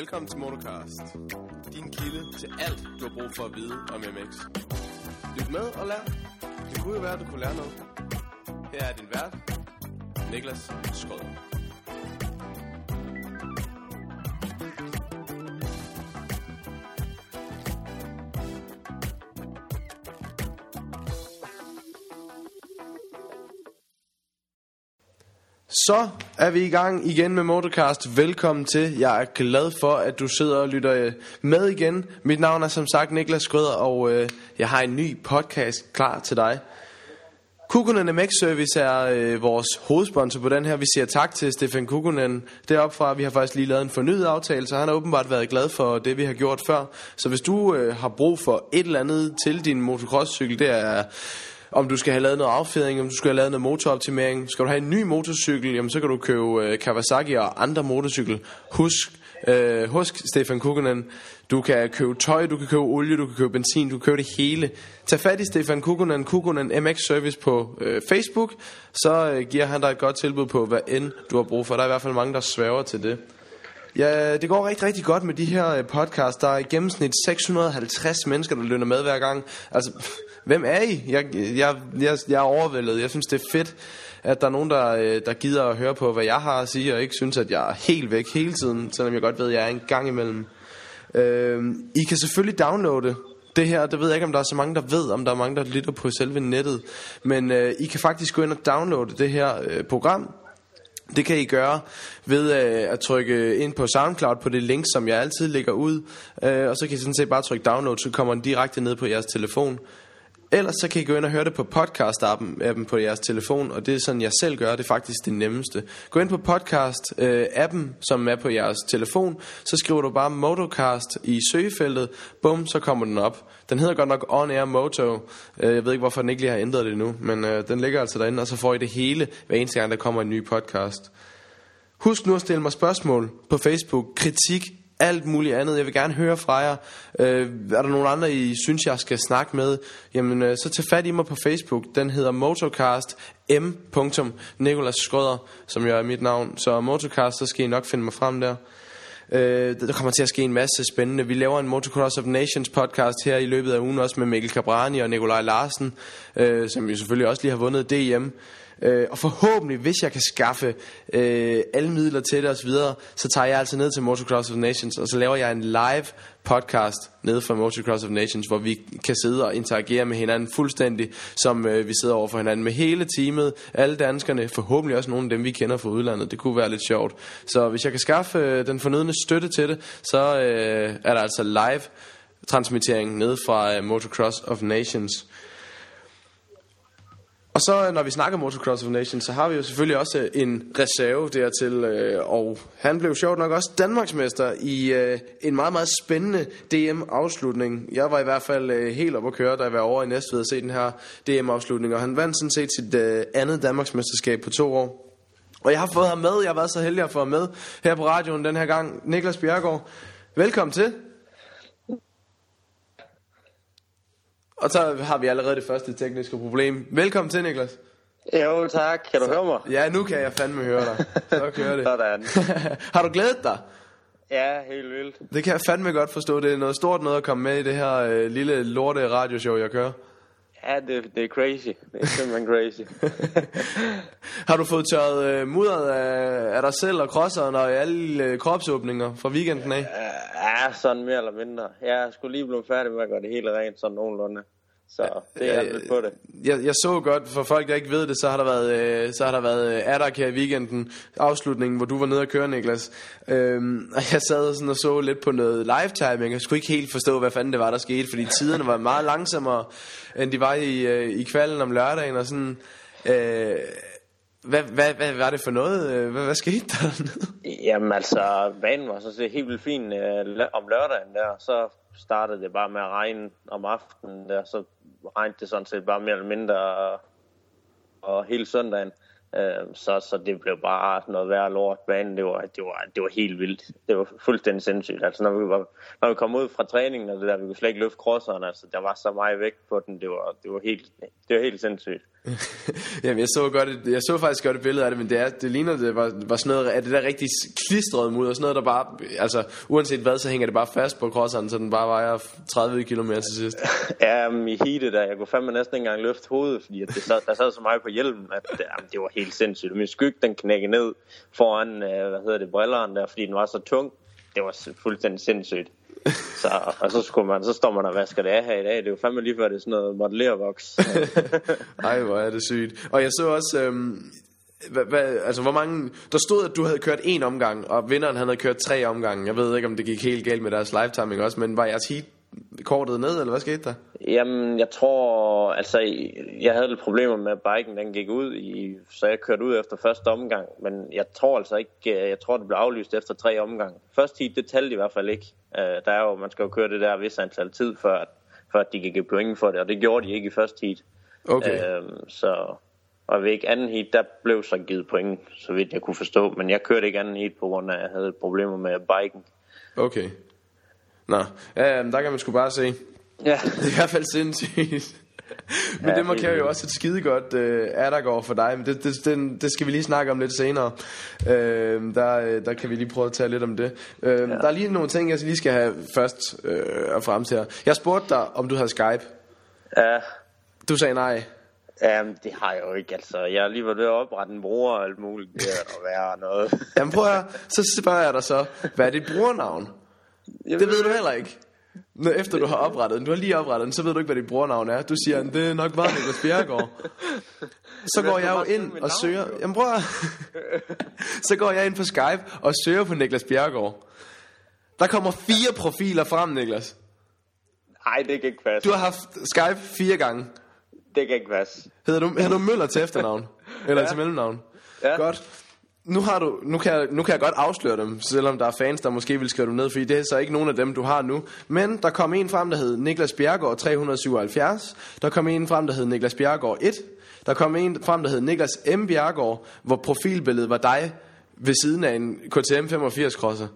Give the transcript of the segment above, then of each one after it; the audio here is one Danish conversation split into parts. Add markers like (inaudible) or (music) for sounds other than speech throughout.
Velkommen til Motocast. Din kilde til alt, du har brug for at vide om MX. Lyt med og lær. Det kunne jo være, at du kunne lære noget. Her er din vært, Niklas Skrøder. Så er vi i gang igen med Motorcast. Velkommen til. Jeg er glad for, at du sidder og lytter øh, med igen. Mit navn er som sagt Niklas Skrøder, og øh, jeg har en ny podcast klar til dig. Kukunen MX Service er øh, vores hovedsponsor på den her. Vi siger tak til Stefan Kukunen deroppe fra. Vi har faktisk lige lavet en fornyet aftale, så han har åbenbart været glad for det, vi har gjort før. Så hvis du øh, har brug for et eller andet til din motocrosscykel, det er om du skal have lavet noget affjedring, om du skal have lavet noget motoroptimering. Skal du have en ny motorcykel, jamen så kan du købe øh, Kawasaki og andre motorcykel. Husk, øh, husk Stefan Kukkonen, du kan købe tøj, du kan købe olie, du kan købe benzin, du kan købe det hele. Tag fat i Stefan Kukkonen, Kukkonen MX Service på øh, Facebook, så øh, giver han dig et godt tilbud på, hvad end du har brug for. Der er i hvert fald mange, der sværger til det. Ja, det går rigtig, rigtig godt med de her podcast. podcasts. Der er i gennemsnit 650 mennesker, der lønner med hver gang. Altså, hvem er I? Jeg, jeg, jeg, jeg er overvældet. Jeg synes, det er fedt, at der er nogen, der, øh, der gider at høre på, hvad jeg har at sige, og ikke synes, at jeg er helt væk hele tiden, selvom jeg godt ved, at jeg er en gang imellem. Øh, I kan selvfølgelig downloade det her, det ved jeg ikke, om der er så mange, der ved, om der er mange, der lytter på selve nettet. Men øh, I kan faktisk gå ind og downloade det her øh, program. Det kan I gøre ved øh, at trykke ind på SoundCloud på det link, som jeg altid lægger ud. Øh, og så kan I sådan set bare trykke download, så kommer den direkte ned på jeres telefon. Ellers så kan I gå ind og høre det på podcast-appen øh, på jeres telefon, og det er sådan, jeg selv gør, det er faktisk det nemmeste. Gå ind på podcast-appen, øh, som er på jeres telefon, så skriver du bare Motocast i søgefeltet, bum, så kommer den op. Den hedder godt nok On Air Moto, øh, jeg ved ikke, hvorfor den ikke lige har ændret det nu, men den ligger altså derinde, og så får I det hele, hver eneste gang, der kommer en ny podcast. Husk nu at stille mig spørgsmål på Facebook, kritik, alt muligt andet. Jeg vil gerne høre fra jer. Øh, er der nogen andre, I synes, jeg skal snakke med? Jamen, øh, så tag fat i mig på Facebook. Den hedder Motocast M. Nikolas Skrøder, som jo er mit navn. Så Motocast, så skal I nok finde mig frem der. Øh, der kommer til at ske en masse spændende. Vi laver en Motocross of Nations podcast her i løbet af ugen, også med Mikkel Cabrani og Nikolaj Larsen, øh, som jo selvfølgelig også lige har vundet DM. Øh, og forhåbentlig, hvis jeg kan skaffe øh, alle midler til det osv., så tager jeg altså ned til Motocross of Nations, og så laver jeg en live podcast nede fra Motocross of Nations, hvor vi kan sidde og interagere med hinanden fuldstændig, som øh, vi sidder over for hinanden med hele teamet, alle danskerne, forhåbentlig også nogle af dem, vi kender fra udlandet. Det kunne være lidt sjovt. Så hvis jeg kan skaffe øh, den fornødne støtte til det, så øh, er der altså live transmittering nede fra øh, Motocross of Nations. Og så når vi snakker Motocross of Nations, så har vi jo selvfølgelig også øh, en reserve dertil, øh, og han blev sjovt nok også Danmarksmester i øh, en meget, meget spændende DM-afslutning. Jeg var i hvert fald øh, helt op at køre, da jeg var over i Næstved og se den her DM-afslutning, og han vandt sådan set sit øh, andet Danmarksmesterskab på to år. Og jeg har fået ham med, jeg har været så heldig at få ham med her på radioen den her gang. Niklas Bjergård, velkommen til. Og så har vi allerede det første tekniske problem. Velkommen til, Niklas. Jo, tak. Kan du så, høre mig? Ja, nu kan jeg fandme høre dig. Så kører det. (laughs) Sådan. (laughs) har du glædet dig? Ja, helt vildt. Det kan jeg fandme godt forstå. Det er noget stort noget at komme med i det her øh, lille lorte radioshow, jeg kører. Ja, det, det er crazy. Det er simpelthen crazy. (laughs) har du fået tørret øh, mudderet af, af dig selv og crosseren og alle øh, kropsåbninger fra weekenden af? Ja, sådan mere eller mindre. Jeg skulle lige blive færdig med at gøre det hele rent sådan nogenlunde. Så det er jeg på det. Jeg, jeg så godt, for folk der ikke ved det, så har der været, øh, så har der været øh, Adak her i weekenden, afslutningen, hvor du var nede og køre, Niklas. Øhm, og jeg sad sådan og så lidt på noget live timing, jeg skulle ikke helt forstå, hvad fanden det var, der skete, fordi tiderne var meget langsommere, end de var i, øh, i kvalden om lørdagen, og sådan... Øh, hvad, hvad, hvad var det for noget? Hvad, hvad skete der (laughs) dernede? Jamen altså, banen var så set helt vildt fin øh, om lørdagen der. Så startede det bare med at regne om aftenen der. Så regnede det sådan set bare mere eller mindre og, og hele søndagen. Øh, så, så det blev bare noget værre lort. Banen, det var, det, var, det var helt vildt. Det var fuldstændig sindssygt. Altså, når vi, var, når vi kom ud fra træningen, og det der, vi kunne slet ikke løfte crosseren, altså, der var så meget vægt på den. Det var, det var, helt, det var helt sindssygt. (laughs) Jamen, jeg så, godt et, jeg så faktisk godt et billede af det, men det, er, det ligner, det var, var sådan noget at det der rigtig klistrede mudder, sådan noget, der bare, altså, uanset hvad, så hænger det bare fast på crosseren, så den bare vejer 30 km til sidst. (laughs) ja, i heatet der, jeg kunne fandme næsten ikke engang løfte hovedet, fordi at det sad, der sad så meget på hjelmen, at jamen, det var helt sindssygt. Min skygge, den knækkede ned foran, øh, hvad hedder det, brilleren der, fordi den var så tung. Det var fuldstændig sindssygt. Så, og så, skulle man, så står man og vasker det af her i dag. Det er jo fandme lige før, det er sådan noget modellervoks. (laughs) Ej, hvor er det sygt. Og jeg så også... Øhm, hvad, hvad, altså hvor mange Der stod at du havde kørt en omgang Og vinderen han havde kørt tre omgange Jeg ved ikke om det gik helt galt med deres lifetiming også Men var jeres heat kortet ned Eller hvad skete der Jamen jeg tror Altså jeg havde lidt problemer med at biken Den gik ud i, Så jeg kørte ud efter første omgang Men jeg tror altså ikke Jeg tror det blev aflyst efter tre omgang Første heat det talte i hvert fald ikke Uh, der er jo, man skal jo køre det der vis antal tid, før, at, før at de kan give point for det, og det gjorde de ikke i første heat. Okay. Uh, så, og ved ikke anden heat, der blev så givet point, så vidt jeg kunne forstå, men jeg kørte ikke anden heat, på grund af, at jeg havde problemer med biken. Okay. Nå, ja, der kan man sgu bare se. Ja. (laughs) Det er i hvert fald sindssygt. men ja, det markerer jo også et skide godt uh, Addergaard for dig Men det, det, det, det skal vi lige snakke om lidt senere uh, der, der kan vi lige prøve at tale lidt om det uh, ja. Der er lige nogle ting jeg lige skal have først uh, at frem til Jeg spurgte dig om du havde Skype Ja Du sagde nej Jamen, det har jeg jo ikke, altså. Jeg har lige ved at oprette en bruger og alt muligt. Det er der være noget. Jamen prøv at så spørger jeg dig så, hvad er dit brugernavn? Det ved du heller ikke. Når efter du har oprettet den, du har lige oprettet den, så ved du ikke, hvad dit brugernavn er. Du siger, det er nok bare Niklas Bjergård. (laughs) Så går jeg jo ind og søger... Jamen prøv (laughs) Så går jeg ind på Skype og søger på Niklas Bjergård. Der kommer fire profiler frem, Niklas. Nej, det kan ikke passe. Du har haft Skype fire gange. Det kan ikke passe. Hedder du, hedder du Møller til efternavn? (laughs) Eller ja. til mellemnavn? Ja. Godt nu, har du, nu, kan jeg, nu kan jeg godt afsløre dem, selvom der er fans, der måske vil skrive dem ned, fordi det er så ikke nogen af dem, du har nu. Men der kom en frem, der hed Niklas Bjergård 377. Der kom en frem, der hed Niklas Bjergård 1. Der kom en frem, der hed Niklas M. Bjergård, hvor profilbilledet var dig ved siden af en KTM 85 crosser.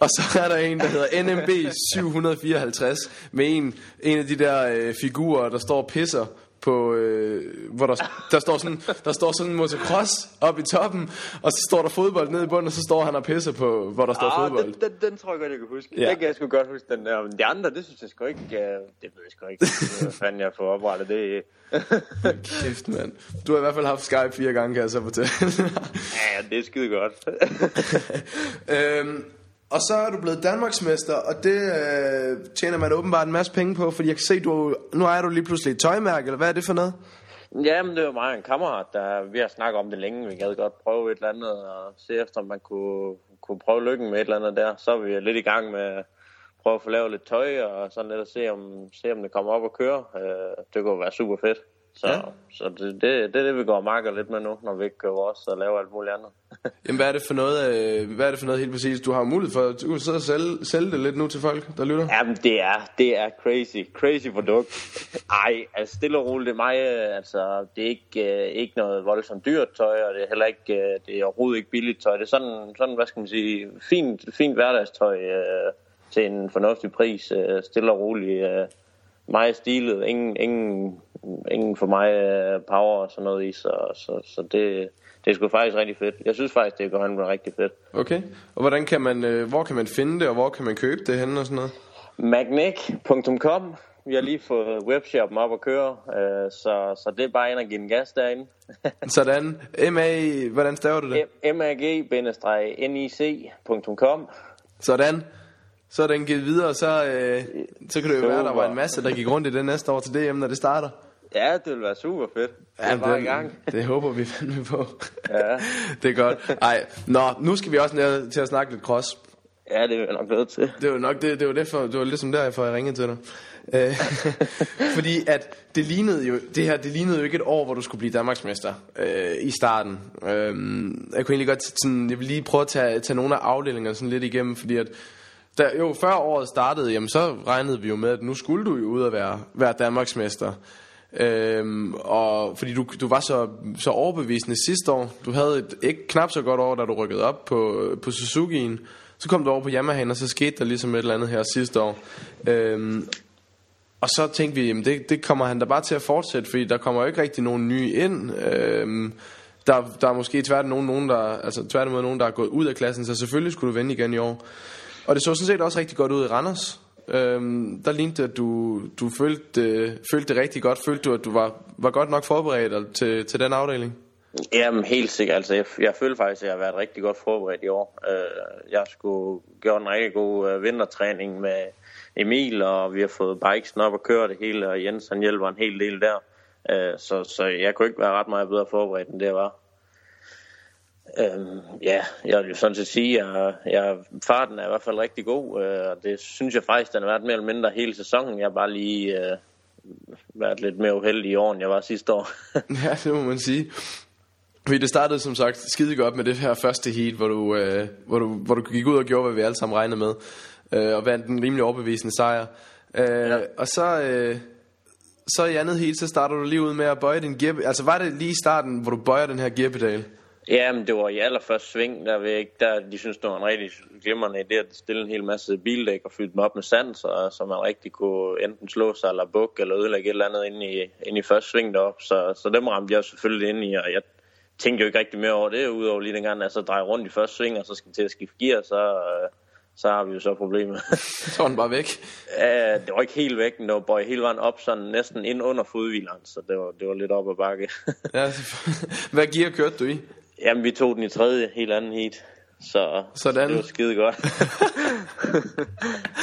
Og så er der en, der hedder NMB 754, med en, en af de der øh, figurer, der står og pisser på, øh, hvor der, der, står sådan, der står sådan en motocross op i toppen, og så står der fodbold nede i bunden, og så står han og pisser på, hvor der står ah, fodbold. Den, den, den tror jeg godt, jeg kan huske. Ja. Den kan jeg sgu godt huske, den der. Men de andre, det synes jeg sgu ikke, uh, det ved jeg sgu ikke. (laughs) Hvad fanden jeg får oprettet det. Kæft, mand. Du har i hvert fald haft Skype fire gange, kan jeg så fortælle. ja, det er skide godt. (laughs) øhm, og så er du blevet Danmarksmester, og det øh, tjener man åbenbart en masse penge på, fordi jeg kan se, du nu er du lige pludselig et tøjmærke, eller hvad er det for noget? Jamen, det var mig en kammerat, der vi har snakket om det længe. Vi gad godt prøve et eller andet og se efter, om man kunne, kunne prøve lykken med et eller andet der. Så er vi lidt i gang med at prøve at få lavet lidt tøj og sådan lidt og se om, se, om det kommer op og køre. Øh, det kunne være super fedt. Så, ja. så det, det, det er det, vi går og marker lidt med nu, når vi ikke kører vores og laver alt muligt andet. Jamen, hvad er det for noget, øh, hvad er det for noget helt præcis? Du har mulighed for at du sidde og sælge, sælge det lidt nu til folk, der lytter? Jamen, det er, det er crazy. Crazy produkt. Ej, altså stille og roligt, det er mig, øh, altså, det er ikke, øh, ikke noget voldsomt dyrt tøj, og det er heller ikke, øh, det er overhovedet ikke billigt tøj. Det er sådan, sådan hvad skal man sige, fint, fint hverdagstøj øh, til en fornuftig pris, øh, stille og roligt. Øh, meget stilet, ingen, ingen, ingen for mig øh, power og sådan noget i, så, så, så det, det er sgu faktisk rigtig fedt. Jeg synes faktisk, det går han rigtig fedt. Okay, og hvordan kan man, uh, hvor kan man finde det, og hvor kan man købe det henne og sådan noget? Magnic.com vi har lige fået webshoppen op at køre, uh, så, så det er bare ind og give en gas derinde. (laughs) Sådan. M-A, hvordan staver du det? mag-nic.com Sådan. Så er den givet videre, så, øh, så kan det jo super. være, der var en masse, der gik rundt i det næste år til DM, når det starter. Ja, det vil være super fedt. Ja, det, er i gang. det håber vi fandme på. Ja. (laughs) det er godt. Ej, nå, nu skal vi også ned til at snakke lidt cross. Ja, det er nok nødt til. Det var nok det, det var det for, det var ligesom derfor jeg ringede til dig. Øh, (laughs) fordi at det lignede jo det her det lignede jo ikke et år hvor du skulle blive Danmarksmester øh, i starten. Øh, jeg kunne egentlig godt sådan jeg vil lige prøve at tage, tage nogle af afdelingerne sådan lidt igennem fordi at da, jo, før året startede, jamen, så regnede vi jo med, at nu skulle du jo ud og være, være Danmarksmester. Øhm, og fordi du, du var så, så overbevisende sidste år. Du havde et ikke knap så godt år, da du rykkede op på, på Suzuki'en. Så kom du over på Yamahaen, og så skete der ligesom et eller andet her sidste år. Øhm, og så tænkte vi, jamen det, det kommer han da bare til at fortsætte, fordi der kommer jo ikke rigtig nogen nye ind. Øhm, der, der er måske tværtimod nogen, nogen der, altså tværtimod nogen, der er gået ud af klassen, så selvfølgelig skulle du vende igen i år. Og det så sådan set også rigtig godt ud i Randers. Øhm, der lignede at du, du følte, øh, følte det rigtig godt. Følte du, at du var, var godt nok forberedt til, til den afdeling? Jamen helt sikkert. Altså, jeg, jeg føler faktisk, at jeg har været rigtig godt forberedt i år. Øh, jeg skulle gøre en rigtig god øh, vintertræning med Emil, og vi har fået bikesen op og køre det hele, og Jens han hjælper en hel del der. Øh, så, så jeg kunne ikke være ret meget bedre forberedt, end det var. Øhm, ja, jeg vil jo sådan set sige, at jeg, farten er i hvert fald rigtig god, øh, og det synes jeg faktisk, den har været mere eller mindre hele sæsonen. Jeg har bare lige øh, været lidt mere uheldig i år, end jeg var sidste år. (laughs) ja, det må man sige. Fordi det startede som sagt skide godt med det her første heat, hvor du, øh, hvor du, hvor du gik ud og gjorde, hvad vi alle sammen regnede med, øh, og vandt en rimelig overbevisende sejr. Øh, ja. Og så, øh, så i andet heat, så starter du lige ud med at bøje din gear... Altså var det lige i starten, hvor du bøjer den her gearpedal? Ja, men det var i allerførste sving, der, ved der de synes, det var en rigtig glimrende idé at stille en hel masse bildæk og fylde dem op med sand, så, så man rigtig kunne enten slå sig eller bukke eller ødelægge et eller andet ind i, ind i første sving derop. Så, så dem ramte jeg selvfølgelig ind i, og jeg tænkte jo ikke rigtig mere over det, udover lige dengang, at så dreje rundt i første sving, og så skal til at skifte gear, så, så har vi jo så problemet. (laughs) så var den bare væk? Ja, det var ikke helt væk, men det var bare hele vejen op, sådan næsten ind under fodhvileren, så det var, det var lidt op ad bakke. ja, (laughs) (laughs) hvad gear kørte du i? Jamen, vi tog den i tredje, helt anden heat. Så Sådan. det var skide godt. (laughs)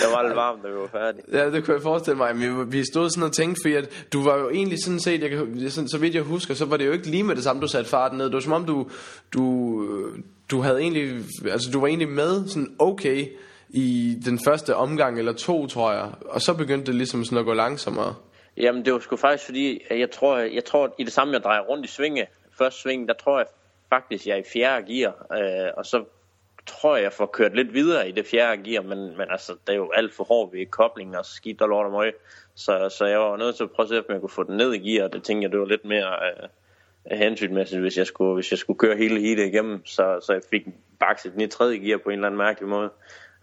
det var lidt varmt, da vi var færdige. Ja, det kunne jeg forestille mig. Men vi stod sådan og tænkte, fordi at du var jo egentlig sådan set, jeg kan, sådan, så vidt jeg husker, så var det jo ikke lige med det samme, du satte farten ned. Det var som om, du, du, du havde egentlig, altså du var egentlig med sådan okay i den første omgang eller to, tror jeg. Og så begyndte det ligesom sådan at gå langsommere. Jamen, det var sgu faktisk fordi, jeg tror, jeg tror i det samme, jeg drejer rundt i svinge, første sving, der tror jeg faktisk, jeg er i fjerde gear, øh, og så tror jeg, jeg får kørt lidt videre i det fjerde gear, men, men altså, det er jo alt for hårdt ved koblingen, og skidt og lort og møg. Så, så jeg var nødt til at prøve at se, om jeg kunne få den ned i gear, og det tænkte jeg, det var lidt mere øh, hensynmæssigt, hvis jeg, skulle, hvis jeg skulle køre hele heatet igennem. Så, så jeg fik bakset den i tredje gear på en eller anden mærkelig måde.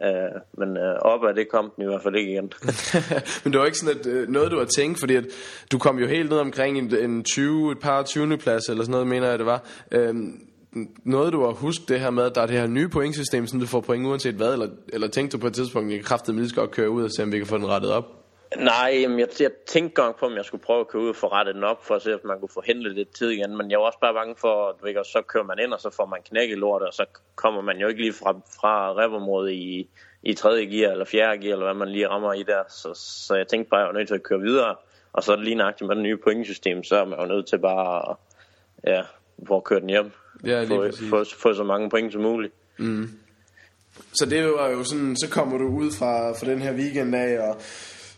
Uh, men uh, op af det kom den i hvert fald ikke igen. (laughs) (laughs) men det var ikke sådan at, uh, noget, du har tænkt, fordi at du kom jo helt ned omkring en, en 20, et par 20. plads, eller sådan noget, mener jeg det var. Uh, noget du har husket det her med, at der er det her nye pointsystem, så du får point uanset hvad, eller, eller tænkte du på et tidspunkt, at jeg kraftede lige skal køre ud og se, om vi kan få den rettet op? Nej, jamen jeg, jeg tænkte gang på, om jeg skulle prøve at køre ud og få rettet den op, for at se, om man kunne få hentet lidt tid igen. Men jeg var også bare bange for, at du så kører man ind, og så får man knækket lortet, og så kommer man jo ikke lige fra, fra revområdet i, i tredje gear eller fjerde gear, eller hvad man lige rammer i der. Så, så jeg tænkte bare, at jeg var nødt til at køre videre. Og så lige nøjagtigt med det nye pointsystem, så er man jo nødt til bare at ja, få kørt den hjem. Ja, få, få, få så mange point som muligt. Mm. Så det var jo sådan, så kommer du ud fra, fra den her weekend af, og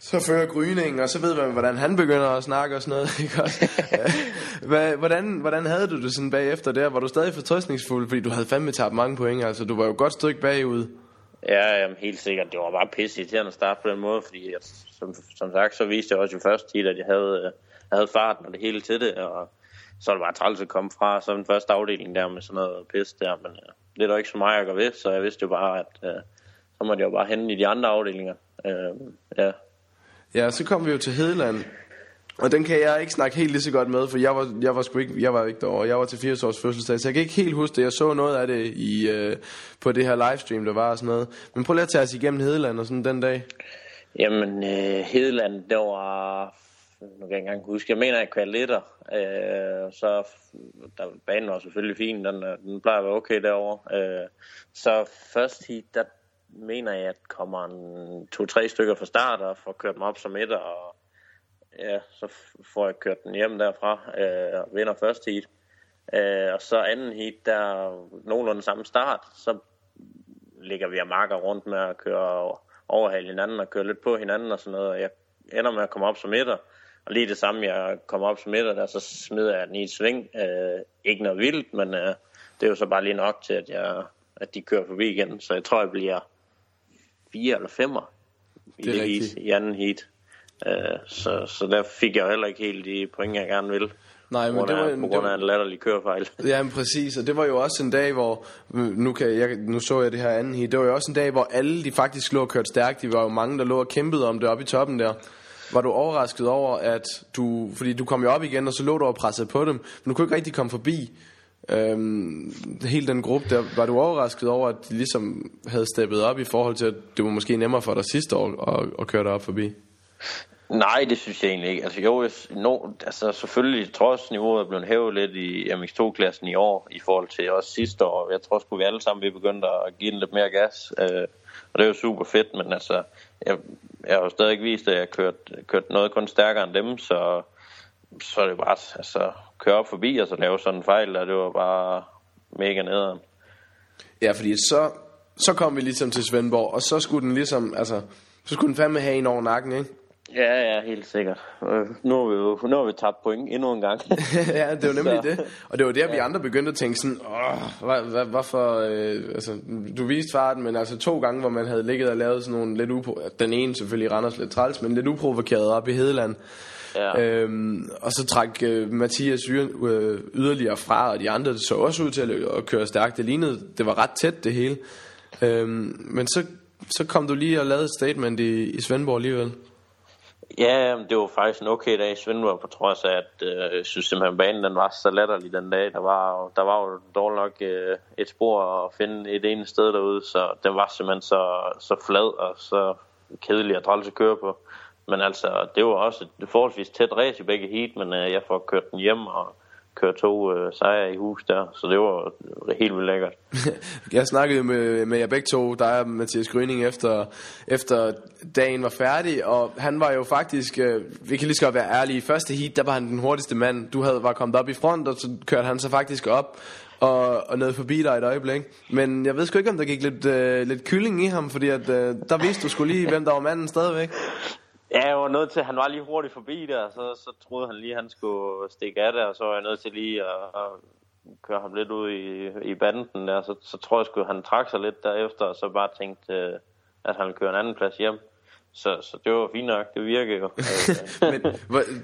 så fører gryningen, og så ved man, hvordan han begynder at snakke og sådan noget. (laughs) Ikke også? (laughs) hvordan, hvordan havde du det sådan bagefter der? Var du stadig fortrøstningsfuld, fordi du havde fandme tabt mange point? Altså, du var jo et godt stykke bagud. Ja, jamen, helt sikkert. Det var bare pisse til at starte på den måde, fordi at, som, som sagt, så viste jeg også i første tid, at jeg havde, jeg havde farten og det hele til det, og så er det bare træls at komme fra så den første afdeling der med sådan noget pis der, men ja, det er der ikke så meget at gøre ved, så jeg vidste jo bare, at uh, så måtte jeg jo bare hente i de andre afdelinger. Uh, ja ja, så kom vi jo til Hedeland, og den kan jeg ikke snakke helt lige så godt med, for jeg var, jeg var sgu ikke, jeg var ikke derovre. Jeg var til 80 års fødselsdag, så jeg kan ikke helt huske det. Jeg så noget af det i, øh, på det her livestream, der var og sådan noget. Men prøv lige at tage os igennem Hedeland og sådan den dag. Jamen, øh, Hedeland, det var nu kan jeg ikke engang huske, jeg mener, jeg kørte liter, øh, så der, banen var selvfølgelig fin, den, øh, den plejer at være okay derovre. Øh, så først hit, der mener jeg, at kommer en to-tre stykker fra start og får kørt dem op som et, og ja, så får jeg kørt den hjem derfra øh, og vinder første heat. Øh, og så anden heat, der nogenlunde samme start, så ligger vi og marker rundt med at køre overhale hinanden og køre lidt på hinanden og sådan noget. Jeg ender med at komme op som etter, og lige det samme, jeg kommer op som etter der så smider jeg den i et sving. Øh, ikke noget vildt, men øh, det er jo så bare lige nok til, at, jeg, at de kører forbi igen. Så jeg tror, jeg bliver fire eller femmer i det, det heat, i anden heat. Øh, så, så der fik jeg heller ikke helt de point, jeg gerne vil. Nej, men det var en, på grund af en latterlig kørefejl. (laughs) Ja, men præcis, og det var jo også en dag, hvor, nu, kan jeg, nu så jeg det her anden heat, det var jo også en dag, hvor alle de faktisk lå og kørte stærkt, de var jo mange, der lå og kæmpede om det oppe i toppen der. var du overrasket over, at du, fordi du kom jo op igen, og så lå du og pressede på dem, men du kunne ikke rigtig komme forbi øhm, hele den gruppe der. Var du overrasket over, at de ligesom havde steppet op i forhold til, at det var måske nemmere for dig sidste år at, at køre dig op forbi? Nej, det synes jeg egentlig ikke. Altså jo, no, altså selvfølgelig trods niveauet er blevet hævet lidt i MX2-klassen i år i forhold til også sidste år. Jeg tror sgu vi alle sammen vi begyndte at give den lidt mere gas. Øh, og det er jo super fedt, men altså jeg, jeg har jo stadig ikke vist, at jeg har kørt, kørt noget kun stærkere end dem, så, så er det bare altså, køre op forbi og så lave sådan en fejl, og det var bare mega nederen. Ja, fordi så, så kom vi ligesom til Svendborg, og så skulle den ligesom, altså, så skulle den fandme have en over nakken, ikke? Ja, ja, helt sikkert. Øh, nu har vi jo nu har vi tabt point endnu en gang. (laughs) ja, det var nemlig så. det. Og det var der, vi andre begyndte at tænke sådan, åh, hvad, hvad, hvorfor, øh, altså, du viste farten, men altså to gange, hvor man havde ligget og lavet sådan nogle lidt upro... Den ene selvfølgelig Randers lidt træls, men lidt uprovokeret op i Hedeland. Ja. Øhm, og så trak øh, Mathias øh, yderligere fra, og de andre så også ud til at, at køre stærkt. Det lignede, det var ret tæt det hele. Øhm, men så, så kom du lige og lavede et statement i, i Svendborg alligevel. Ja, det var faktisk en okay dag i Svendborg, på trods af, at øh, jeg synes simpelthen, banen den var så latterlig den dag. Der var, der var jo dårligt nok øh, et spor at finde et ene sted derude, så den var simpelthen så, så flad og så kedelig at træls at køre på. Men altså, det var også et forholdsvis tæt race i begge heat, men øh, jeg får kørt den hjem og køre to øh, sejre i hus der, så det var helt vildt lækkert. (laughs) jeg snakkede med, med jer begge to, dig og Mathias Grøning, efter, efter dagen var færdig, og han var jo faktisk, øh, vi kan lige så godt være ærlige, i første heat, der var han den hurtigste mand. Du havde, var kommet op i front, og så kørte han så faktisk op og, og nåede forbi dig et øjeblik. Men jeg ved sgu ikke, om der gik lidt, øh, lidt kylling i ham, fordi at, øh, der vidste du skulle lige, hvem der var manden stadigvæk. (laughs) Ja, jeg var nødt til, han var lige hurtigt forbi der, så, så troede han lige, at han skulle stikke af der, og så var jeg nødt til lige at, at køre ham lidt ud i, i banden der, så, så tror jeg sgu, han trak sig lidt derefter, og så bare tænkte, øh, at han ville køre en anden plads hjem. Så, så det var fint nok, det virker jo. (laughs) Men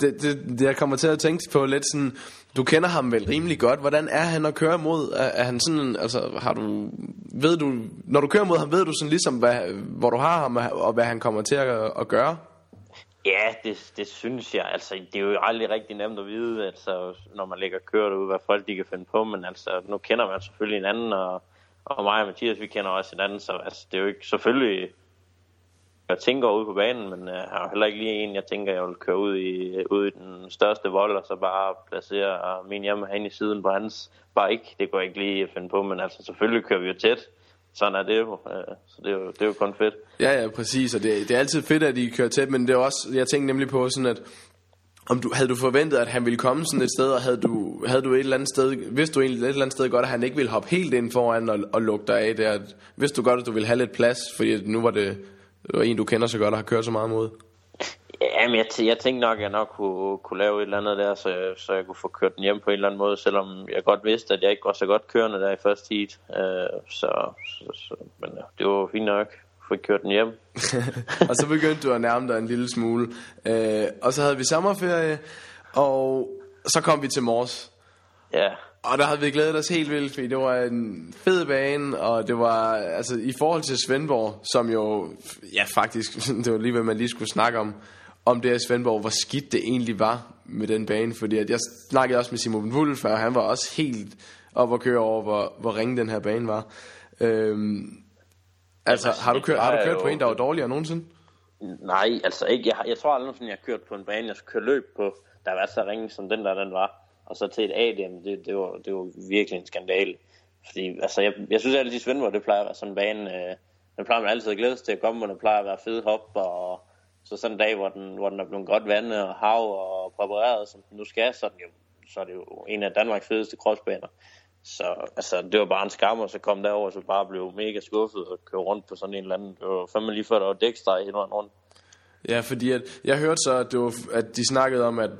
det, det, det, jeg kommer til at tænke på lidt sådan, du kender ham vel rimelig godt. Hvordan er han at køre mod? Er, er han sådan, altså har du, ved du, når du kører mod ham, ved du sådan ligesom, hvad, hvor du har ham, og hvad han kommer til at, at gøre? Ja, det, det synes jeg. Altså, det er jo aldrig rigtig nemt at vide, altså, når man lægger kører ud, hvad folk de kan finde på. Men altså, nu kender man selvfølgelig hinanden, og, og mig og Mathias, vi kender også hinanden. Så altså, det er jo ikke selvfølgelig... Jeg tænker ud på banen, men øh, jeg har heller ikke lige en, jeg tænker, jeg vil køre ud i, ud i den største vold, og så bare placere min hjemme herinde i siden på hans bike. Det går jeg ikke lige at finde på, men altså selvfølgelig kører vi jo tæt sådan er det jo. Øh, så det er jo, det er jo kun fedt. Ja, ja, præcis. Og det, det er altid fedt, at I kører tæt, men det er også, jeg tænkte nemlig på sådan, at om du, havde du forventet, at han ville komme sådan et sted, og havde du, havde du et eller andet sted, vidste du egentlig et eller andet sted godt, at han ikke ville hoppe helt ind foran og, og lukke dig af der? Vidste du godt, at du ville have lidt plads, fordi nu var det, det var en, du kender så godt og har kørt så meget mod? Jamen, jeg, jeg tænkte nok, at jeg nok kunne, kunne lave et eller andet der, så, så jeg kunne få kørt den hjem på en eller anden måde, selvom jeg godt vidste, at jeg ikke var så godt kørende der i første heat. Uh, så, så, så, men ja, det var fint nok få kørt den hjem. (laughs) og så begyndte du at nærme dig en lille smule. Uh, og så havde vi sommerferie, og så kom vi til Mors. Ja. Og der havde vi glædet os helt vildt, fordi det var en fed bane, og det var, altså i forhold til Svendborg, som jo, ja faktisk, (laughs) det var lige hvad man lige skulle snakke om, om det her Svendborg, hvor skidt det egentlig var med den bane, fordi at jeg snakkede også med Simon Wulf, og han var også helt op at køre over, hvor, hvor ringe den her bane var. Øhm, altså, har du, kørt, har du kørt på en, der var dårligere nogensinde? Nej, altså ikke. Jeg, jeg tror aldrig, at jeg har kørt på en bane, jeg skulle køre løb på, der var så ringe, som den der den var. Og så til et ADM, det, det, var, det var virkelig en skandal. Fordi, altså, jeg, jeg synes altid, at Svendborg, det plejer at være sådan en bane, øh, den plejer man altid at glæde sig til at komme, og det plejer at være fede hop og så sådan en dag, hvor den, hvor den er blevet godt vandet og hav og præpareret, som den nu skal, så er, den jo, så er det jo en af Danmarks fedeste crossbaner. Så altså, det var bare en skam, og så kom derover, og så bare blev mega skuffet og køre rundt på sådan en eller anden. Det var fandme lige før, der var dækstreg hele vejen rundt. Ja, fordi at, jeg hørte så, at, det var, at de snakkede om, at,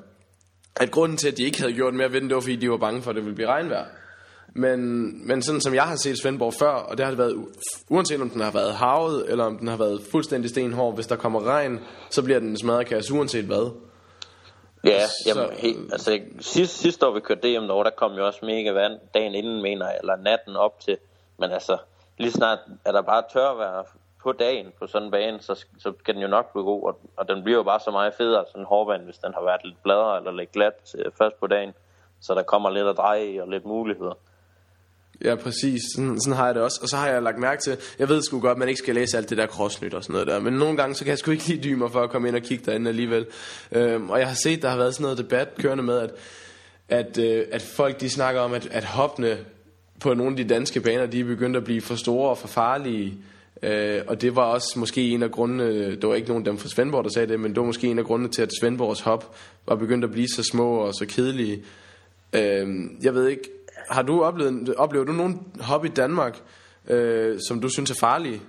at grunden til, at de ikke havde gjort mere ved den, det var, fordi de var bange for, at det ville blive regnvejr. Men, men sådan som jeg har set Svendborg før, og det har det været, uanset om den har været havet, eller om den har været fuldstændig stenhård, hvis der kommer regn, så bliver den smadret kasse, uanset hvad. Ja, jamen, helt, altså sidste, sidste år vi kørte DM derovre, der kom jo også mega vand dagen inden, mener jeg, eller natten op til. Men altså, lige snart er der bare tørvejr på dagen på sådan en bane, så, så kan den jo nok blive god, og, og den bliver jo bare så meget federe, sådan en hårdbane, hvis den har været lidt bladere eller lidt glat øh, først på dagen, så der kommer lidt at dreje i og lidt muligheder. Ja, præcis. Sådan, sådan har jeg det også. Og så har jeg lagt mærke til, jeg ved sgu godt, at man ikke skal læse alt det der crossnyt og sådan noget der, men nogle gange, så kan jeg sgu ikke lige dyme for at komme ind og kigge derinde alligevel. Øhm, og jeg har set, der har været sådan noget debat kørende med, at, at, øh, at folk de snakker om, at, at hoppene på nogle af de danske baner, de er begyndt at blive for store og for farlige. Øh, og det var også måske en af grundene, det var ikke nogen af dem fra Svendborg, der sagde det, men det var måske en af grundene til, at Svendborgs hop var begyndt at blive så små og så kedelige. Øh, jeg ved ikke, har du oplevet, oplever du nogen hobby i Danmark, øh, som du synes er farlige?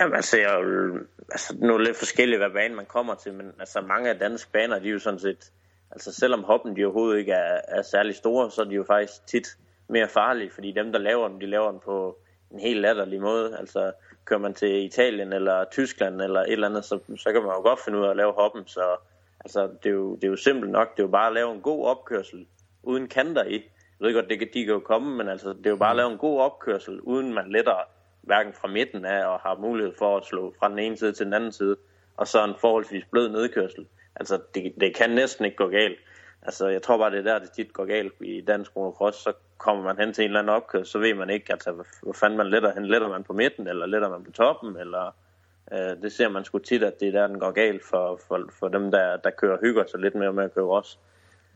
Jamen altså, jeg, altså, nu er lidt forskelligt, hvad bane man kommer til, men altså mange af danske baner, de er jo sådan set, altså selvom hoppen de overhovedet ikke er, er særlig store, så er de jo faktisk tit mere farlige, fordi dem, der laver dem, de laver dem på en helt latterlig måde. Altså kører man til Italien eller Tyskland eller et eller andet, så, så kan man jo godt finde ud af at lave hoppen, så altså, det, er jo, det er jo simpelt nok, det er jo bare at lave en god opkørsel uden kanter i, jeg ved godt, det kan, de kan jo komme, men altså, det er jo bare at lave en god opkørsel, uden man letter hverken fra midten af og har mulighed for at slå fra den ene side til den anden side, og så en forholdsvis blød nedkørsel. Altså, det, det kan næsten ikke gå galt. Altså, jeg tror bare, det er der, det tit går galt i dansk motocross. Så kommer man hen til en eller anden opkørsel, så ved man ikke, altså, hvor fanden man letter hen. Letter man på midten, eller letter man på toppen, eller... Øh, det ser man sgu tit, at det er der, den går galt for, for, for dem, der, der kører hygger sig lidt mere med at køre også.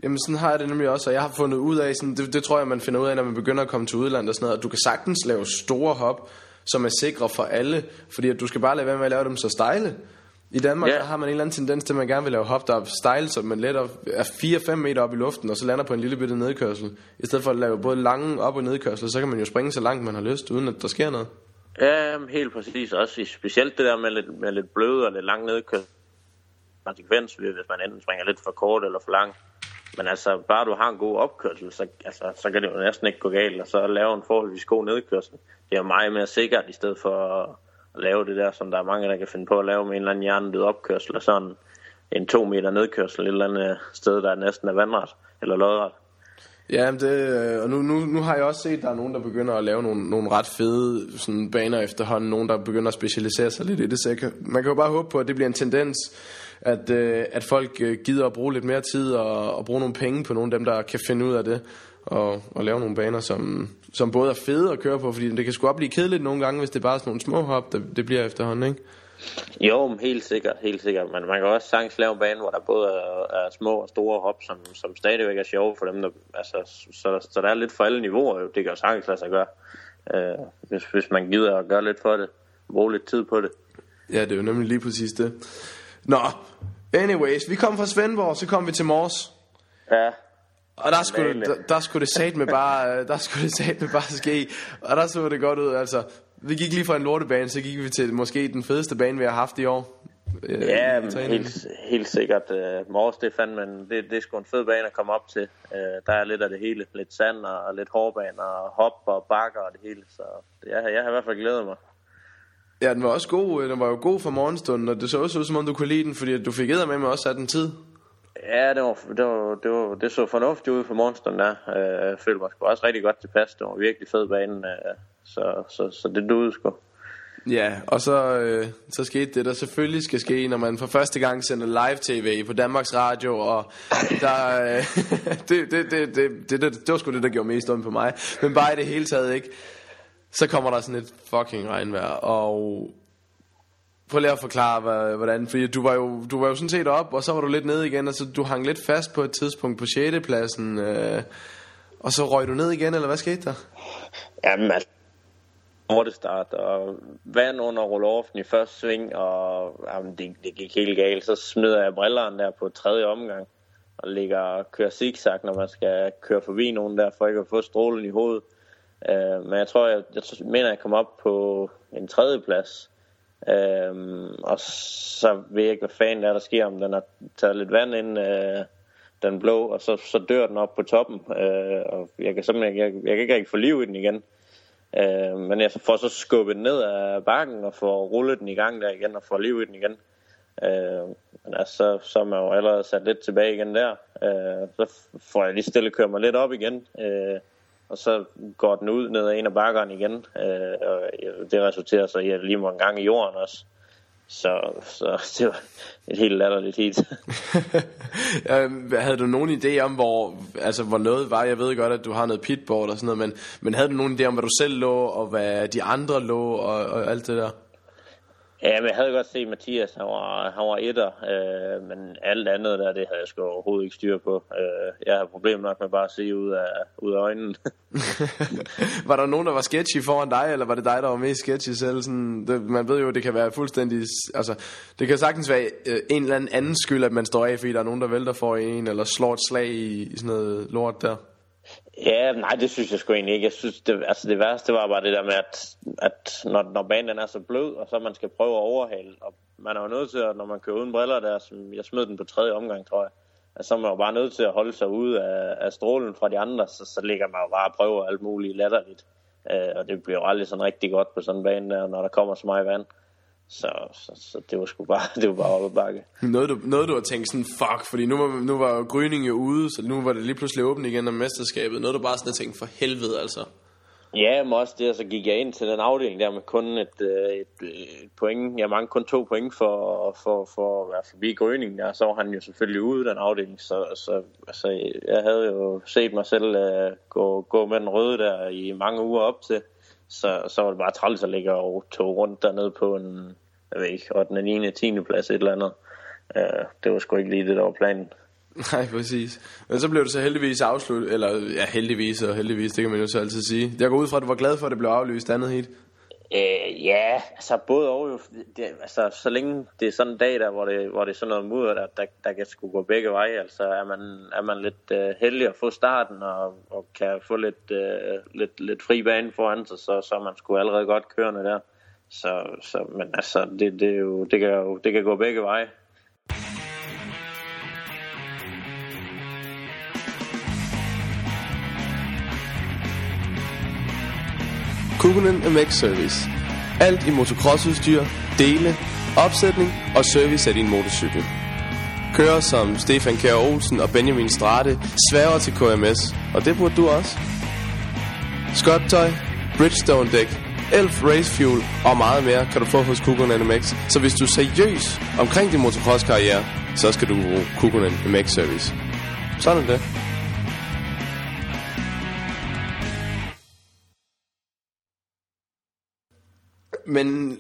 Jamen sådan har jeg det nemlig også, og jeg har fundet ud af, sådan, det, det tror jeg, man finder ud af, når man begynder at komme til udlandet og sådan noget, at du kan sagtens lave store hop, som er sikre for alle, fordi at du skal bare lade være med at lave dem så stejle. I Danmark der har man en eller anden tendens til, at man gerne vil lave hop, der er stejle, så man let er 4-5 meter op i luften, og så lander på en lille bitte nedkørsel. I stedet for at lave både lange op- og nedkørsel, så kan man jo springe så langt man har lyst, uden at der sker noget. Ja, helt præcis. Også specielt det der med lidt, med lidt bløde og lidt lang nedkørsel. Konsekvens, hvis man enten springer lidt for kort eller for langt. Men altså, bare du har en god opkørsel, så, altså, så kan det jo næsten ikke gå galt, og så lave en forholdsvis god nedkørsel. Det er meget mere sikkert, i stedet for at, at lave det der, som der er mange, der kan finde på at lave med en eller anden hjernedød opkørsel, og sådan en to meter nedkørsel et eller andet sted, der næsten er vandret eller lodret. Ja, det, øh, og nu, nu, nu har jeg også set, at der er nogen, der begynder at lave nogle, nogle ret fede sådan, baner efterhånden. Nogen, der begynder at specialisere sig lidt i det. Så kan, man kan jo bare håbe på, at det bliver en tendens, at, øh, at folk øh, gider at bruge lidt mere tid og, og bruge nogle penge på nogle af dem, der kan finde ud af det. Og, og lave nogle baner, som, som både er fede at køre på, fordi det kan sgu også blive kedeligt nogle gange, hvis det er bare sådan nogle små hop, det, det bliver efterhånden, ikke? Jo, helt sikkert, helt sikkert. Men man kan også sagtens lave en bane, hvor der både er, er små og store hop, som, som stadigvæk er sjove for dem. Der, altså, så, så der er lidt for alle niveauer, jo. det kan jo sagtens lade sig gøre. Øh, hvis, hvis man gider at gøre lidt for det, bruge lidt tid på det. Ja, det er jo nemlig lige præcis det. Nå, anyways, vi kom fra Svendborg, så kom vi til Mors. Ja. Og der skulle, der, der skulle det sat med bare, (laughs) der skulle det sat med bare ske. Og der så det godt ud, altså. Vi gik lige fra en lortebane, så gik vi til måske den fedeste bane, vi har haft i år. Øh, ja, helt, helt sikkert. Uh, Mors, det, fandt man, det, det er sgu en fed bane at komme op til. Uh, der er lidt af det hele. Lidt sand og lidt hårdbane og hop og bakker og det hele. Så det, jeg, jeg har i hvert fald glædet mig. Ja, den var også god. Den var jo god for morgenstunden, og det så også ud, som om du kunne lide den, fordi du fik med mig også sat den tid. Ja, det, var, det, var, det, var, det så fornuftigt ud for morgenstunden der. Øh, jeg følte mig også rigtig godt tilpas. Det var virkelig fed bane, øh, så, så, så det duede sgu. Ja, og så, øh, så skete det, der selvfølgelig skal ske, når man for første gang sender live-tv på Danmarks Radio, og der, øh, (laughs) det, det, det, det, det, det, det var sgu det, der gjorde mest ondt på mig. Men bare i det hele taget, ikke? Så kommer der sådan et fucking regnvejr, og prøv lige at forklare, hvordan, fordi du var, jo, du var jo sådan set op, og så var du lidt nede igen, og så du hang lidt fast på et tidspunkt på 6. pladsen, øh, og så røg du ned igen, eller hvad skete der? Jamen, altså, start, og vand under roll i første sving, og jamen, det, det gik helt galt. Så smider jeg brillerne der på tredje omgang, og ligger og kører zigzag, når man skal køre forbi nogen der, for ikke at få strålen i hovedet. Øh, men jeg tror, jeg, jeg mener, jeg kom op på en tredje plads. Øh, og så ved jeg ikke, hvad fanden der, der sker, om den har taget lidt vand ind, øh, den blå, og så, så dør den op på toppen. Øh, og jeg kan simpelthen jeg, jeg kan ikke rigtig få liv i den igen. Øh, men jeg får så skubbet den ned af bakken og får rullet den i gang der igen og får liv i den igen. Øh, men altså, så, så er man jo allerede sat lidt tilbage igen der. Øh, så får jeg lige stille køre mig lidt op igen. Øh, og så går den ud ned ad en af bakkerne igen, øh, og det resulterer så i, at lige må en gang i jorden også. Så, så (laughs) det var et helt latterligt hit. (laughs) havde du nogen idé om, hvor, altså, hvor noget var? Jeg ved godt, at du har noget pitboard og sådan noget, men, men havde du nogen idé om, hvad du selv lå, og hvad de andre lå, og, og alt det der? Ja, men jeg havde godt set Mathias, han var, han var etter, øh, men alt andet der, det havde jeg sgu overhovedet ikke styr på. Øh, jeg har problemer nok med bare at se ud af, ud af øjnene. (laughs) var der nogen, der var sketchy foran dig, eller var det dig, der var mest sketchy selv? Sådan, det, man ved jo, det kan være fuldstændig... Altså, det kan sagtens være øh, en eller anden anden skyld, at man står af, fordi der er nogen, der vælter for en, eller slår et slag i, i sådan noget lort der. Ja, nej, det synes jeg sgu egentlig ikke. Jeg synes, det, altså det værste var bare det der med, at, at når, når banen er så blød, og så man skal prøve at overhale, og man er jo nødt til, at når man kører uden briller der, som jeg smed den på tredje omgang, tror jeg, at så er man jo bare nødt til at holde sig ude af, af strålen fra de andre, så, så ligger man jo bare og prøver alt muligt latterligt. Uh, og det bliver jo aldrig sådan rigtig godt på sådan en bane der, når der kommer så meget vand. Så, så, så det var sgu bare, (laughs) det var bare op bakke. Noget du, noget du har tænkt sådan, fuck, fordi nu var, nu var Gryning jo ude, så nu var det lige pludselig åbent igen om mesterskabet. Noget du bare sådan har tænkt, for helvede altså. Ja, men også det, så gik jeg ind til den afdeling der med kun et, øh, et, et point. Jeg mangede kun to point for, for, for at være forbi Grøning der. Så var han jo selvfølgelig ude den afdeling. Så, så altså, jeg havde jo set mig selv uh, gå, gå med den røde der i mange uger op til. Så, så var det bare træls at ligge og tog rundt dernede på en, jeg ved ikke, 8. 9. 10. plads et eller andet. Uh, det var sgu ikke lige det, der var planen. Nej, præcis. Men så blev det så heldigvis afsluttet, eller ja, heldigvis og heldigvis, det kan man jo så altid sige. Jeg går ud fra, at du var glad for, at det blev aflyst andet hit. Øh, ja, altså både og jo, det, altså så længe det er sådan en dag der, hvor det, hvor det er sådan noget mudder, der, der, der kan sgu gå begge veje, altså er man, er man lidt øh, heldig at få starten og, og kan få lidt, øh, lidt, lidt fri bane foran sig, så, så er man sgu allerede godt kørende der. Så, så men altså, det, det, er jo, det, kan jo, det kan gå begge veje. Kukunen MX Service. Alt i motocrossudstyr, dele, opsætning og service af din motorcykel. Kører som Stefan Kjær Olsen og Benjamin Strate sværger til KMS, og det burde du også. Skottøj, Bridgestone dæk, Elf Race Fuel og meget mere kan du få hos Kukunen MX. Så hvis du er seriøs omkring din motocross-karriere, så skal du bruge Kukunen MX Service. Sådan er det. Men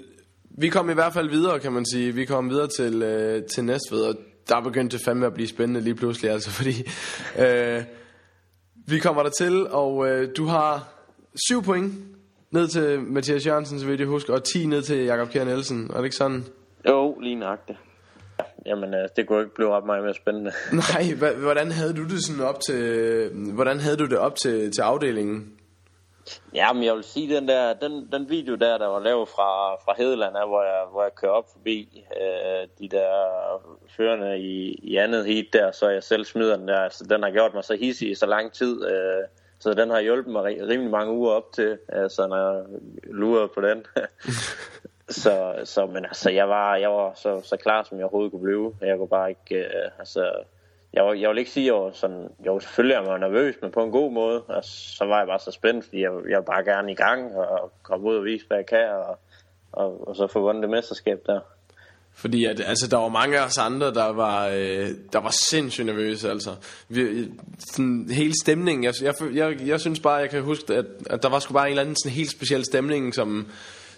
vi kom i hvert fald videre, kan man sige. Vi kom videre til, øh, til Næstved, og der begyndte det fandme at blive spændende lige pludselig, altså, fordi øh, vi kommer der til, og øh, du har syv point ned til Mathias Jørgensen, så vidt jeg husker, og 10 ned til Jakob Kjær Nielsen. Er det ikke sådan? Jo, lige nøjagtigt. Jamen, øh, det kunne ikke blive ret meget mere spændende. (laughs) Nej, hvordan havde du det sådan op til, hvordan havde du det op til, til afdelingen? Ja, men jeg vil sige, den der, den, den video der, der var lavet fra, fra Hedeland, er, hvor, jeg, hvor jeg kører op forbi øh, de der førende i, i andet heat der, så jeg selv smider den der. Altså, den har gjort mig så hissig i så lang tid, øh, så den har hjulpet mig rimelig mange uger op til, altså, når jeg lurer på den. (laughs) så, så, men altså, jeg var, jeg var så, så klar, som jeg overhovedet kunne blive. Jeg kunne bare ikke, øh, altså, jeg, jeg vil ikke sige, at jeg var sådan, jo selvfølgelig er man nervøs, men på en god måde. Og så var jeg bare så spændt, fordi jeg, jeg vil bare gerne i gang og komme ud og vise, hvad jeg kan, og, og, og så få vundet det mesterskab der. Fordi at, altså, der var mange af os andre, der var, øh, der var sindssygt nervøse. Altså. Vi, sådan, hele stemningen, jeg, jeg, jeg, jeg synes bare, jeg kan huske, at, at der var sgu bare en eller anden sådan, helt speciel stemning, som,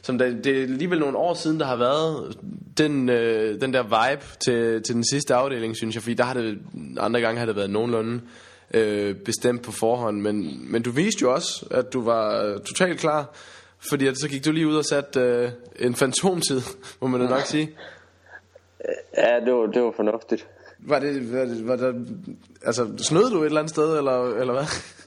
som det, det er alligevel nogle år siden, der har været den, øh, den der vibe til, til den sidste afdeling, synes jeg. Fordi der har det, andre gange har det været nogenlunde øh, bestemt på forhånd. Men, men du viste jo også, at du var totalt klar. Fordi at så gik du lige ud og satte øh, en fantomtid, (laughs) må man da nok sige. Ja, det var, det var fornuftigt. Var det, var det, var det, altså, snød du et eller andet sted, eller, eller hvad?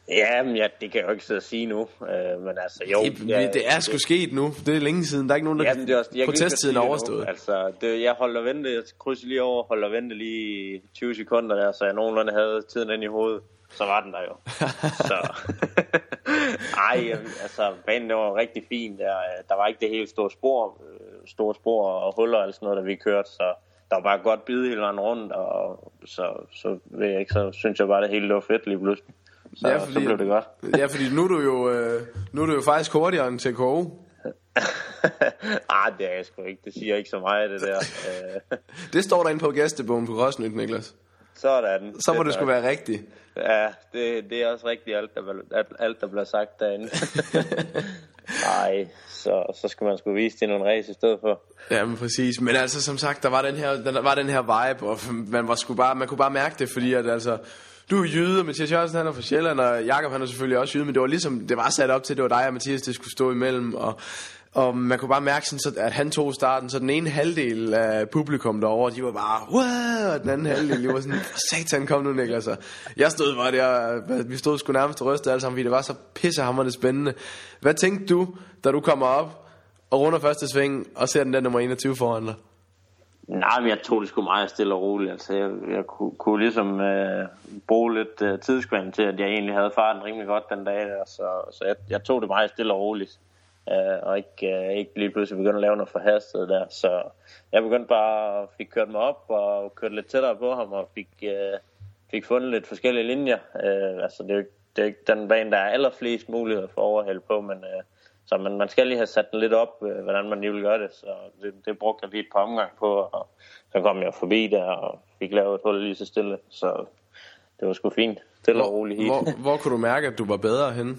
Ja, men ja, det kan jeg jo ikke sidde og sige nu. Øh, men altså, jo. Det, ja, det er sgu det, sket nu. Det er længe siden. Der er ikke nogen, der... Jamen, det er også, jeg protesttiden er overstået. Altså, det, jeg holder vente. Jeg krydser lige over, holder vente lige 20 sekunder der, så jeg nogenlunde havde tiden ind i hovedet. Så var den der jo. (laughs) så. (laughs) Ej, altså, banen var rigtig fin. Der, der var ikke det helt store spor, store spor og huller og sådan noget, der vi kørte, så der var bare godt bid hele vejen rundt, og så, så, ved jeg ikke, så synes jeg bare, det hele var fedt lige pludselig. Så, ja, fordi, så blev det godt. ja, fordi nu er du jo, øh, nu er du jo faktisk hurtigere end TKO. (laughs) ah, det er jeg sgu ikke. Det siger ikke så meget, det der. (laughs) det står der inde på gæstebogen på Gråsnyt, Niklas. Sådan. Så må det, det skulle være rigtigt. Ja, det, det er også rigtigt alt, der, alt, der bliver sagt derinde. (laughs) Nej, så, så skal man sgu vise det nogle race i stedet for. Ja, men præcis. Men altså, som sagt, der var den her, der var den her vibe, og man, var sgu bare, man kunne bare mærke det, fordi at altså, du er jyde, og Mathias Jørgensen han er fra Sjælland, og Jakob han er selvfølgelig også jyde, men det var ligesom, det var sat op til, det var dig og Mathias, det skulle stå imellem, og og man kunne bare mærke, sådan, så, at han tog starten, så den ene halvdel af publikum derovre, de var bare, wow, og den anden halvdel, de var sådan, satan, kom nu, Niklas. Jeg stod bare der, vi stod sgu nærmest og rystede alle sammen, fordi det var så pissehammerende spændende. Hvad tænkte du, da du kommer op og runder første sving, og ser den der nummer 21 foran dig? Nej, men jeg tog det sgu meget stille og roligt. Altså, jeg, jeg kunne, kunne ligesom øh, bruge lidt øh, tidskvand til, at jeg egentlig havde farten rimelig godt den dag der, så, så jeg, jeg tog det meget stille og roligt øh, og ikke, øh, ikke lige pludselig begynde at lave noget forhastet der. Så jeg begyndte bare at fik kørt mig op og kørt lidt tættere på ham og fik, øh, fik fundet lidt forskellige linjer. Øh, altså det er, jo, det er ikke den bane, der er allerflest muligheder for overhæld på, men øh, så man, man skal lige have sat den lidt op, øh, hvordan man lige vil gøre det. Så det, det brugte jeg lige et par omgang på, og så kom jeg forbi der og fik lavet et hul lige så stille. Så det var sgu fint. Stille hvor, og roligt Hvor, hvor kunne du mærke, at du var bedre henne?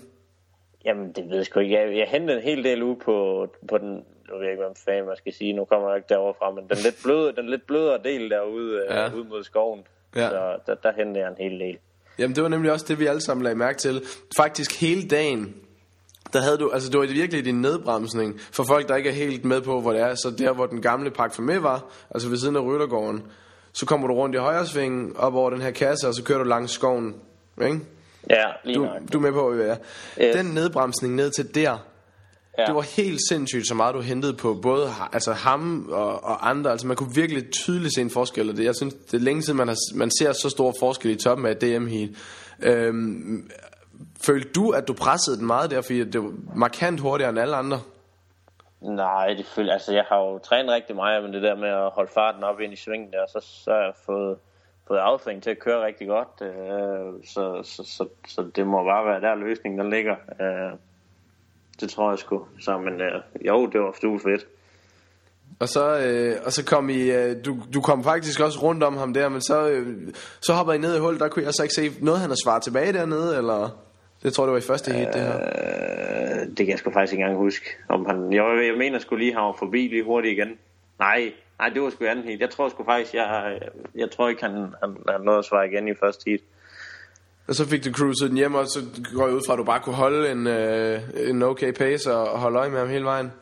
Jamen, det ved jeg sgu ikke. Jeg, jeg hentede en hel del ud på, på den, nu ved jeg ikke, hvad fanden man skal sige, nu kommer jeg ikke derovre fra, men den lidt bløde, den lidt blødere del derude øh, ja. uh, ud mod skoven, ja. så der, der hentede jeg en hel del. Jamen, det var nemlig også det, vi alle sammen lagde mærke til. Faktisk hele dagen, der havde du, altså det var virkelig din nedbremsning, for folk, der ikke er helt med på, hvor det er, så der, hvor den gamle pakke for med var, altså ved siden af Ryttergården, så kommer du rundt i højre sving, op over den her kasse, og så kører du langs skoven, ikke? Ja, lige du, du er med på, ja. Yes. Den nedbremsning ned til der, ja. det var helt sindssygt så meget, du hentede på både altså ham og, og andre. Altså man kunne virkelig tydeligt se en forskel. Og det, jeg synes, det er længe siden, man, har, man ser så stor forskel i toppen af DM Heat. Øhm, følte du, at du pressede den meget der, fordi det var markant hurtigere end alle andre? Nej, det føler, altså jeg har jo trænet rigtig meget, men det der med at holde farten op ind i svingen der, så, så har jeg fået fået affring til at køre rigtig godt. Øh, så, så, så, så det må bare være der løsningen der ligger. Øh, det tror jeg sgu. Så, men øh, jo, det var stue fedt. Og så, øh, og så kom I, øh, du, du kom faktisk også rundt om ham der, men så, øh, så hopper I ned i hul, der kunne jeg så ikke se noget, han har svaret tilbage dernede, eller? Det tror du var i første hit, det her. Øh, det kan jeg sgu faktisk ikke engang huske. Om han, jeg, jeg mener skulle lige have forbi lige hurtigt igen. Nej, Nej, det var sgu anden heat. Jeg tror sgu faktisk, jeg, jeg tror ikke, han, han, han nåede at svare igen i første heat. Og så fik du cruiset den hjem, og så går jeg ud fra, at du bare kunne holde en, øh, en okay pace og holde øje med ham hele vejen.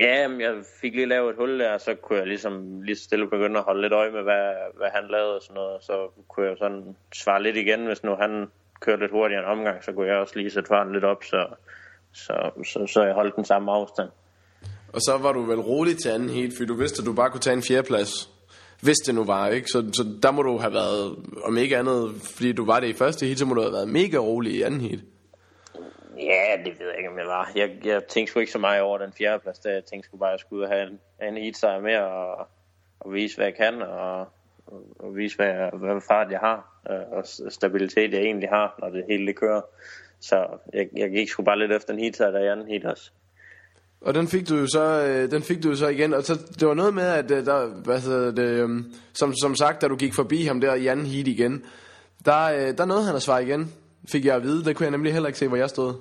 Ja, men jeg fik lige lavet et hul der, og så kunne jeg ligesom lige stille begynde at holde lidt øje med, hvad, hvad han lavede og sådan noget. Så kunne jeg sådan svare lidt igen, hvis nu han kørte lidt hurtigere en omgang, så kunne jeg også lige sætte farten lidt op, så, så, så, så jeg holdt den samme afstand. Og så var du vel rolig til anden heat, fordi du vidste, at du bare kunne tage en fjerdeplads. Hvis det nu var, ikke? Så, så der må du have været, om ikke andet, fordi du var det i første heat, så må du have været mega rolig i anden heat. Ja, det ved jeg ikke, om jeg var. Jeg, jeg tænkte sgu ikke så meget over den fjerdeplads, der. Jeg tænkte sgu bare, at jeg skulle have en, en heat sejr mere, og, og vise, hvad jeg kan, og, og vise, hvad, jeg, hvad fart jeg har, øh, og stabilitet, jeg egentlig har, når det hele det kører. Så jeg, jeg gik sgu bare lidt efter en heat sejr der i anden heat også. Og den fik du jo så, øh, den fik du jo så igen, og så, det var noget med, at øh, der, hvad hedder det, øh, som, som sagt, da du gik forbi ham der i anden heat igen, der, øh, der nåede han at svare igen, fik jeg at vide. Det kunne jeg nemlig heller ikke se, hvor jeg stod.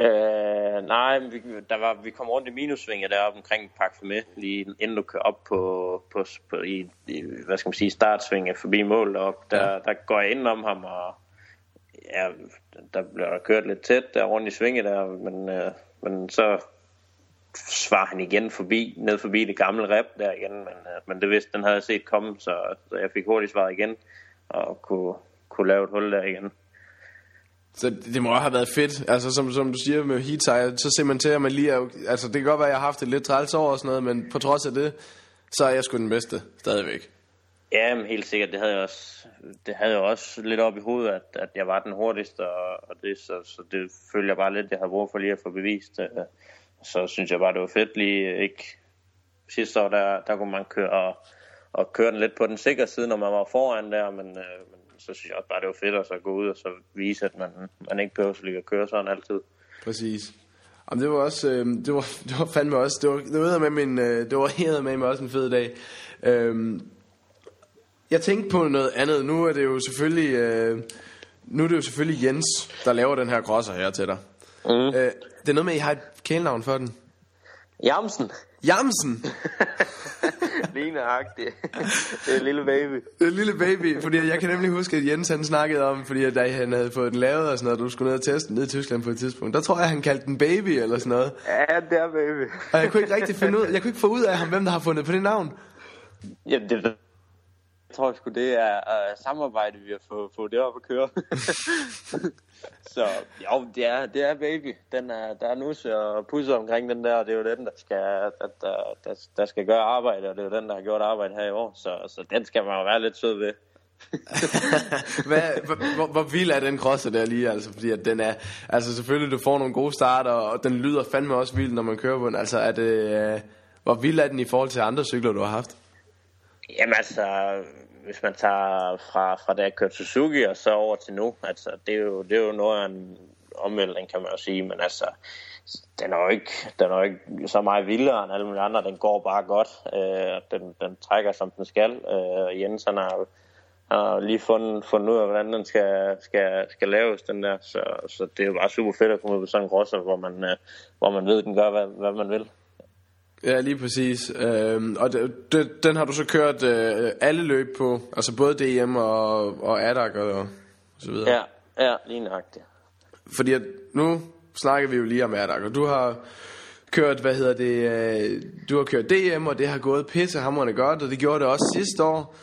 Øh, nej, vi, der var, vi kom rundt i minusvinget deroppe omkring Park med, lige inden du kører op på, på, på i, i, hvad skal man sige, startsvinget forbi mål deroppe. Der, ja. der går jeg ind om ham, og ja, der bliver der kørt lidt tæt der rundt i svinget der, men, øh, men så svar han igen forbi, ned forbi det gamle rep der igen, men, øh, men det vidste, den havde jeg set komme, så, så jeg fik hurtigt svaret igen, og kunne, kunne lave et hul der igen. Så det må have været fedt, altså som, som du siger med heat så ser man til, at man lige er, altså det kan godt være, at jeg har haft det lidt træls over og sådan noget, men på trods af det, så er jeg sgu den bedste, stadigvæk. Ja, men helt sikkert, det havde jeg også, det havde jeg også lidt op i hovedet, at, at jeg var den hurtigste, og, og det, så, så det følger jeg bare lidt, jeg har brug for lige at få bevist. Uh, så synes jeg bare, det var fedt lige ikke... Sidste år, der, der kunne man køre og, og køre den lidt på den sikre side, når man var foran der, men, øh, men, så synes jeg også bare, det var fedt at så gå ud og så vise, at man, man ikke behøver lige at køre sådan altid. Præcis. Jamen, det var også, øh, det var, (laughs) det var fandme også, det var, det var med min, øh, det var (laughs) med mig også en fed dag. Øh, jeg tænkte på noget andet. Nu er det jo selvfølgelig, øh, nu er det jo selvfølgelig Jens, der laver den her grosser her til dig. Mm. Øh, det er noget med, at I har et kælenavn for den. Jamsen. Jamsen? (laughs) Ligneragtigt. det er lille baby. Det er lille baby, fordi jeg kan nemlig huske, at Jens han snakkede om, fordi da han havde fået den lavet og sådan noget, du skulle ned og teste den ned i Tyskland på et tidspunkt. Der tror jeg, han kaldte den baby eller sådan noget. Ja, det er baby. og jeg kunne ikke rigtig finde ud, jeg kunne ikke få ud af ham, hvem der har fundet på det navn. Ja, det jeg tror sgu, det er uh, samarbejde, vi har fået, fået det op at køre. (laughs) så jo, det er, det er baby. Den er, der er nus og pusser omkring den der, og det er jo den, der skal, der, der, der, der skal gøre arbejde, og det er jo den, der har gjort arbejde her i år. Så, så den skal man jo være lidt sød ved. (laughs) Hvad, hvor, hvor vild er den crosser der lige, altså, fordi at den er, altså selvfølgelig du får nogle gode starter, og den lyder fandme også vildt, når man kører på den, altså er det, uh, hvor vild er den i forhold til andre cykler, du har haft? Jamen altså, hvis man tager fra, fra da jeg kørte Suzuki og så over til nu, altså det er jo, det er jo noget af en omvæltning, kan man jo sige, men altså, den er jo ikke, den er jo ikke så meget vildere end alle mulige andre, den går bare godt, øh, den, den trækker som den skal, øh, Jens han har, har lige fundet, fundet ud af, hvordan den skal, skal, skal laves, den der, så, så det er jo bare super fedt at komme ud på sådan en grosser, hvor man, øh, hvor man ved, at den gør, hvad, hvad man vil. Ja, lige præcis. Øhm, og det, det, den har du så kørt øh, alle løb på, altså både DM og, og ADAC og, og så videre. Ja, ja, lige nøjagtigt. Fordi at nu snakker vi jo lige om ADAC, og du har kørt, hvad hedder det, øh, du har kørt DM, og det har gået pissehammerende godt, og det gjorde det også sidste år.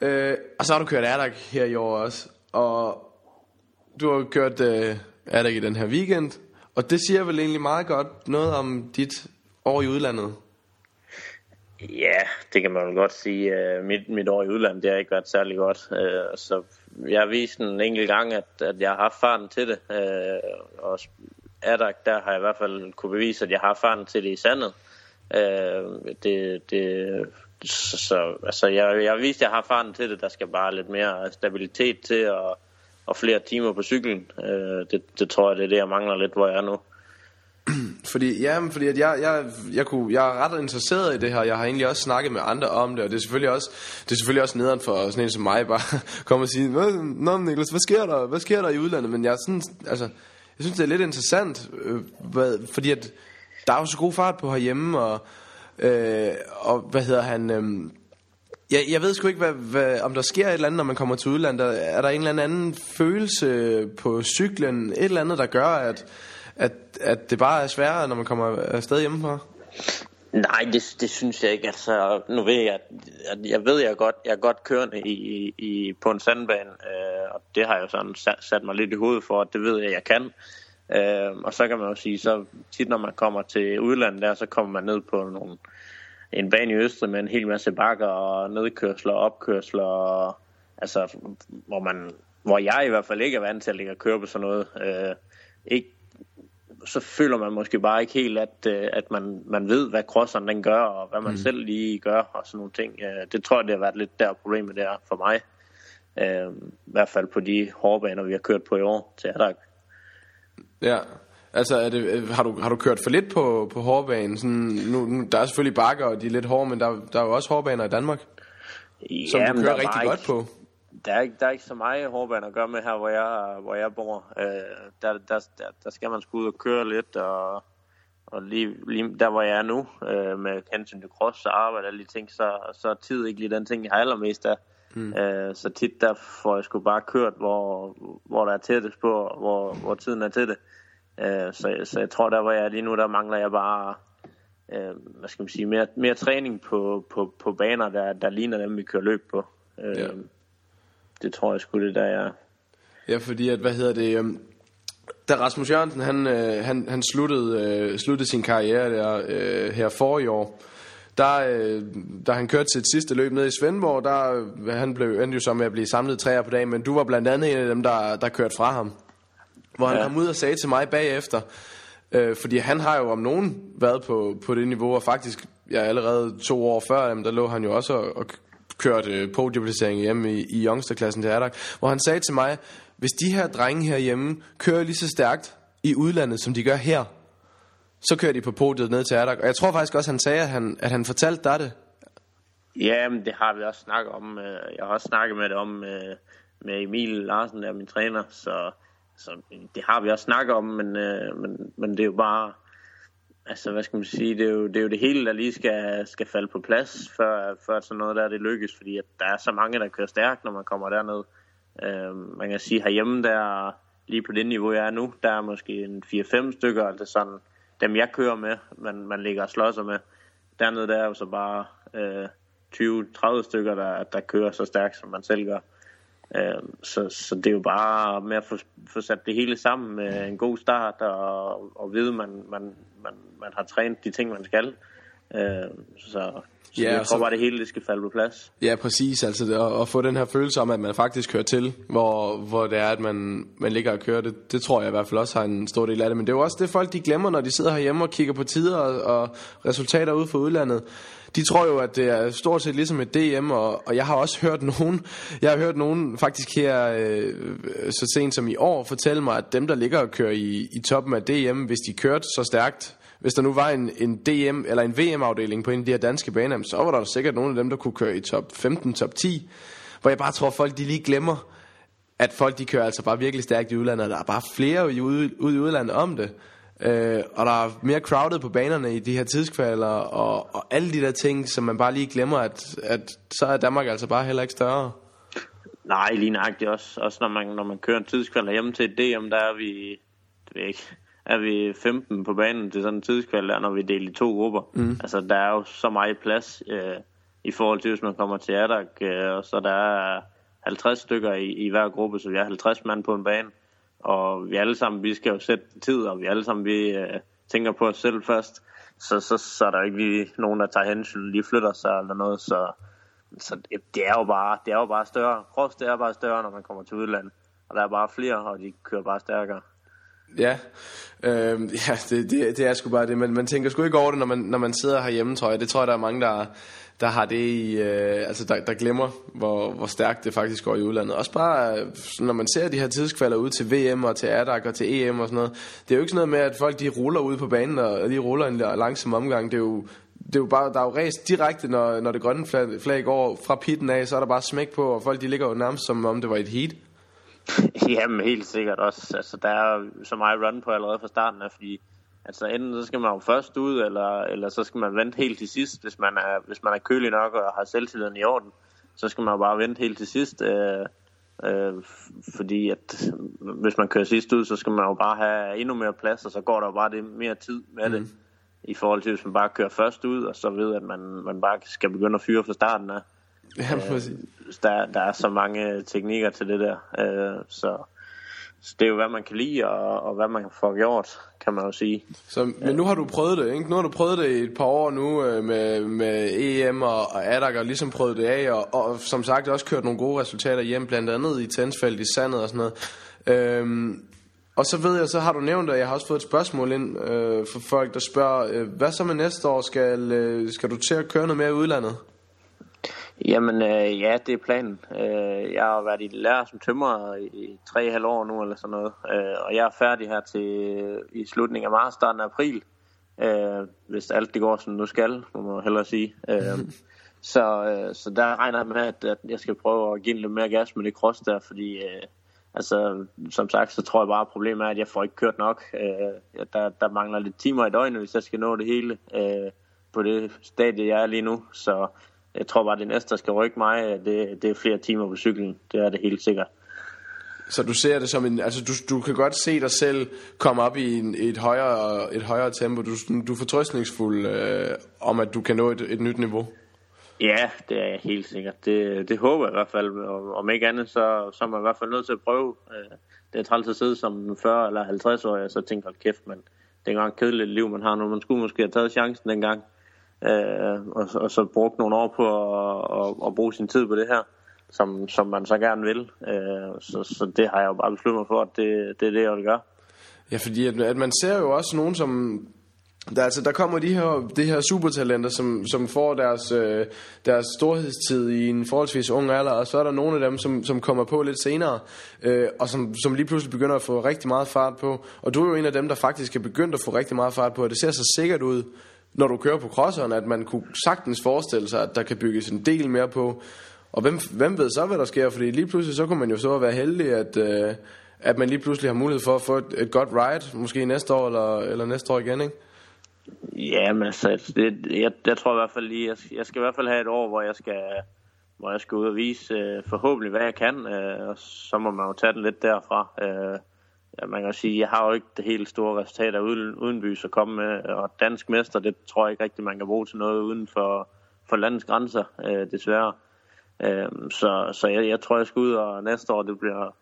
Øh, og så har du kørt ADAC her i år også, og du har kørt øh, ADAC i den her weekend, og det siger vel egentlig meget godt noget om dit år i udlandet? Ja, det kan man vel godt sige. Øh, mit, mit år i udlandet, det har ikke været særlig godt. Øh, så jeg har vist en enkelt gang, at, at jeg har haft farten til det. Øh, og Adak, der har jeg i hvert fald kunne bevise, at jeg har farten til det i sandet. Det, det, så, så altså, jeg, jeg har vist, at jeg har farten til det. Der skal bare lidt mere stabilitet til, og, og flere timer på cyklen. Det, det tror jeg, det er det, jeg mangler lidt, hvor jeg er nu fordi, ja, fordi at jeg, jeg, jeg, kunne, jeg er ret interesseret i det her. Jeg har egentlig også snakket med andre om det, og det er selvfølgelig også, det er selvfølgelig også nederen for sådan en som mig, bare komme og sige, Nå, Niklas, hvad sker der? Hvad sker der i udlandet? Men jeg, sådan, altså, jeg synes, det er lidt interessant, øh, hvad, fordi at der er jo så god fart på herhjemme, og, øh, og hvad hedder han... Øh, jeg, jeg ved sgu ikke, hvad, hvad, om der sker et eller andet, når man kommer til udlandet. Er der en eller anden følelse på cyklen, et eller andet, der gør, at, at, at det bare er sværere, når man kommer afsted hjemmefra? Nej, det, det synes jeg ikke. Altså, nu ved jeg, at jeg ved, at jeg er godt, jeg er godt kørende i, i, på en sandbane, øh, og det har jeg jo sådan sat, sat mig lidt i hovedet for, at det ved jeg, at jeg kan. Øh, og så kan man jo sige, så tit når man kommer til udlandet der, så kommer man ned på nogle, en bane i Østrig med en hel masse bakker og nedkørsler og opkørsler, og, altså, hvor, man, hvor jeg i hvert fald ikke er vant til at ligge og køre på sådan noget. Øh, ikke så føler man måske bare ikke helt, at, øh, at man, man ved, hvad crosseren den gør, og hvad man mm. selv lige gør, og sådan nogle ting. Øh, det tror jeg, det har været lidt der problemet der for mig. Øh, I hvert fald på de hårdbaner, vi har kørt på i år til Adak. Ja, altså er det, har, du, har du kørt for lidt på, på hårdbanen? Sådan, nu, nu, der er selvfølgelig bakker, og de er lidt hårde, men der, der er jo også hårdbaner i Danmark, ja, som du kører rigtig godt på der er, ikke, der er ikke så meget hårdbane at gøre med her, hvor jeg, hvor jeg bor. Øh, der, der, der, der skal man sgu ud og køre lidt, og, og lige, lige der, hvor jeg er nu, øh, med hensyn til cross og arbejde og de ting, så, så er tid ikke lige den ting, jeg har allermest af. Mm. Øh, så tit der får jeg sgu bare kørt, hvor, hvor der er tættest på, hvor, hvor tiden er til det. Øh, så, så jeg tror, der hvor jeg er lige nu, der mangler jeg bare øh, hvad skal man sige, mere, mere træning på, på, på baner, der, der ligner dem, vi kører løb på. Øh, ja det tror jeg sgu det der er. Ja, fordi at, hvad hedder det, um, da Rasmus Jørgensen, han, øh, han, han sluttede, øh, sluttede sin karriere der øh, her for i år, der, øh, da han kørte sit sidste løb ned i Svendborg, der han blev endte jo så med at blive samlet træer på dagen, men du var blandt andet en af dem, der, der kørte fra ham. Hvor han ja. kom ud og sagde til mig bagefter, øh, fordi han har jo om nogen været på, på det niveau, og faktisk ja, allerede to år før, jamen, der lå han jo også og, og kørt øh, podieplacering hjemme i, i youngsterklassen til Adak, hvor han sagde til mig, hvis de her drenge herhjemme kører lige så stærkt i udlandet, som de gør her, så kører de på podiet ned til Adak. Og jeg tror faktisk også, han sagde, at han, at han fortalte dig det. Ja, men det har vi også snakket om. Øh, jeg har også snakket med det om øh, med Emil Larsen, der er min træner, så, så det har vi også snakket om, men, øh, men, men det er jo bare, altså hvad skal man sige, det er jo det, er jo det hele, der lige skal, skal falde på plads, før, før sådan noget der det lykkes, fordi at der er så mange, der kører stærkt, når man kommer derned. Øh, man kan sige, herhjemme der, lige på det niveau, jeg er nu, der er måske en 4-5 stykker, altså sådan, dem jeg kører med, man, man ligger og slåsser med. Dernede der er jo så bare øh, 20-30 stykker, der, der kører så stærkt, som man selv gør. Øh, så, så det er jo bare med at få, få sat det hele sammen med en god start og, og vide, at man, man, man, man har trænet de ting, man skal. Øh, så så Ja, jeg tror bare, det hele det skal falde på plads. Ja, præcis. Altså at, at få den her følelse om, at man faktisk kører til, hvor, hvor det er, at man, man ligger og kører, det, det tror jeg i hvert fald også har en stor del af det. Men det er jo også det, folk de glemmer, når de sidder herhjemme og kigger på tider og, og resultater ude fra udlandet. De tror jo, at det er stort set ligesom et DM, og, og jeg har også hørt nogen, jeg har hørt nogen faktisk her øh, så sent som i år fortælle mig, at dem, der ligger og kører i, i toppen af DM, hvis de kørte så stærkt, hvis der nu var en, en DM eller en VM-afdeling på en af de her danske baner, så var der sikkert nogle af dem, der kunne køre i top 15, top 10. Hvor jeg bare tror, folk de lige glemmer, at folk de kører altså bare virkelig stærkt i udlandet. Der er bare flere i ude, ude i udlandet om det. Øh, og der er mere crowded på banerne i de her tidskvaler, og, og alle de der ting, som man bare lige glemmer, at, at så er Danmark altså bare heller ikke større. Nej, lige nøjagtigt også. Også når man, når man kører en tidskvalder hjemme til et DM, der er vi, det ved jeg ikke, er vi 15 på banen til sådan en tidskvalder, når vi er delt i to grupper. Mm. Altså, der er jo så meget plads øh, i forhold til, hvis man kommer til Adak, øh, og så der er 50 stykker i, i hver gruppe, så vi er 50 mand på en bane. Og vi alle sammen, vi skal jo sætte tid, og vi alle sammen, vi øh, tænker på os selv først. Så, så, så er der jo ikke lige nogen, der tager hensyn, lige flytter sig eller noget, så så det, det er jo bare det er jo bare større. Cross det er bare større, når man kommer til udlandet. Og der er bare flere, og de kører bare stærkere. Ja, øh, (laughs) ja det, det, det er sgu bare det, men man tænker sgu ikke over det, når man, når man sidder herhjemme, tror jeg. Det tror jeg, der er mange, der, der har det i, øh, altså der, der glemmer, hvor, hvor stærkt det faktisk går i udlandet. Også bare, øh, når man ser de her tidskvalder ud til VM og til ADAC og til EM og sådan noget, det er jo ikke sådan noget med, at folk de ruller ud på banen og de ruller en langsom omgang. Det er jo, det er jo bare, der er jo race direkte, når, når det grønne flag, flag går fra pitten af, så er der bare smæk på, og folk de ligger jo nærmest som om det var et heat. (laughs) Jamen helt sikkert også. Altså, der er så meget run på allerede fra starten af, fordi altså, enten så skal man jo først ud, eller, eller så skal man vente helt til sidst, hvis man er, hvis man er kølig nok og har selvtilliden i orden. Så skal man jo bare vente helt til sidst, øh, øh, fordi at hvis man kører sidst ud, så skal man jo bare have endnu mere plads, og så går der jo bare det mere tid med mm. det, i forhold til hvis man bare kører først ud, og så ved at man, man bare skal begynde at fyre fra starten af. Ja, præcis. Der, der er så mange teknikker til det der, øh, så, så det er jo hvad man kan lide, og, og hvad man får gjort, kan man jo sige. Så, men nu har du prøvet det, ikke? Nu har du prøvet det i et par år nu øh, med, med EM og, og ADAC og ligesom prøvet det af, og, og som sagt også kørt nogle gode resultater hjem, blandt andet i Tensfeld i Sandet og sådan noget. Øhm, og så ved jeg, så har du nævnt, at jeg har også fået et spørgsmål ind øh, fra folk, der spørger, øh, hvad så med næste år? Skal, øh, skal du til at køre noget mere i udlandet? Jamen, øh, ja, det er planen. Øh, jeg har været i lærer som tømrer i tre halv år nu, eller sådan noget. Øh, og jeg er færdig her til i slutningen af marts, starten af april. Øh, hvis alt det går, som nu skal, må man hellere sige. Øh, (laughs) så, øh, så der regner jeg med, at, at jeg skal prøve at give lidt mere gas med det cross der, fordi... Øh, Altså, som sagt, så tror jeg bare, at problemet er, at jeg får ikke kørt nok. Øh, der, der mangler lidt timer i døgnet, hvis jeg skal nå det hele øh, på det stadie, jeg er lige nu. Så jeg tror bare, det næste, der skal rykke mig, det, det er flere timer på cyklen. Det er det helt sikkert. Så du ser det som en, altså du, du kan godt se dig selv komme op i en, et, højere, et højere tempo. Du, du er fortrøstningsfuld øh, om, at du kan nå et, et nyt niveau. Ja, det er jeg helt sikkert. Det, det håber jeg i hvert fald. Og, om ikke andet, så, så er man i hvert fald nødt til at prøve. Øh, Det er træls at sidde som 40 eller 50 år, og så tænker jeg, kæft, men det er engang kedeligt liv, man har nu. Man skulle måske have taget chancen dengang, øh, og, og så brugt nogle år på at, at, at bruge sin tid på det her, som, som man så gerne vil. Øh, så, så det har jeg jo bare besluttet mig for, at det, det er det, jeg vil gøre. Ja, fordi at, at man ser jo også nogen, som der, altså, der kommer de her, de her supertalenter, som, som får deres, øh, deres storhedstid i en forholdsvis ung alder, og så er der nogle af dem, som, som kommer på lidt senere, øh, og som, som lige pludselig begynder at få rigtig meget fart på. Og du er jo en af dem, der faktisk er begyndt at få rigtig meget fart på, og det ser så sikkert ud, når du kører på crosseren, at man kunne sagtens forestille sig, at der kan bygges en del mere på. Og hvem, hvem ved så, hvad der sker? Fordi lige pludselig så kunne man jo så være heldig, at, øh, at man lige pludselig har mulighed for at få et, et godt ride, måske næste år eller, eller næste år igen, ikke? Ja, men altså, det, jeg, jeg tror i hvert fald lige, jeg, jeg skal i hvert fald have et år, hvor jeg skal, hvor jeg skal ud og vise øh, forhåbentlig, hvad jeg kan, øh, og så må man jo tage den lidt derfra. Øh, ja, man kan sige, jeg har jo ikke det helt store resultat af uden, udenbys at komme med, og dansk mester, det tror jeg ikke rigtig, man kan bruge til noget uden for, for landets grænser, øh, desværre. Øh, så så jeg, jeg tror, jeg skal ud, og næste år, det bliver,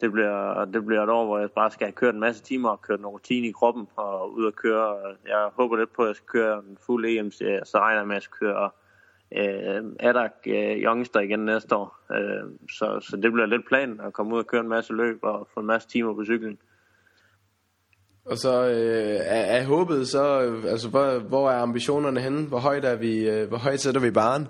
det bliver, det bliver et år, hvor jeg bare skal have kørt en masse timer og kørt nogle rutine i kroppen og ud og køre. Jeg håber lidt på, at jeg skal køre en fuld EM, så regner jeg med, at jeg skal køre øh, Adak øh, Youngster igen næste år. Øh, så, så det bliver lidt planen at komme ud og køre en masse løb og få en masse timer på cyklen. Og så øh, er, er håbet så, øh, altså hvor, hvor er ambitionerne henne? Hvor højt er vi, øh, hvor højt sætter vi baren?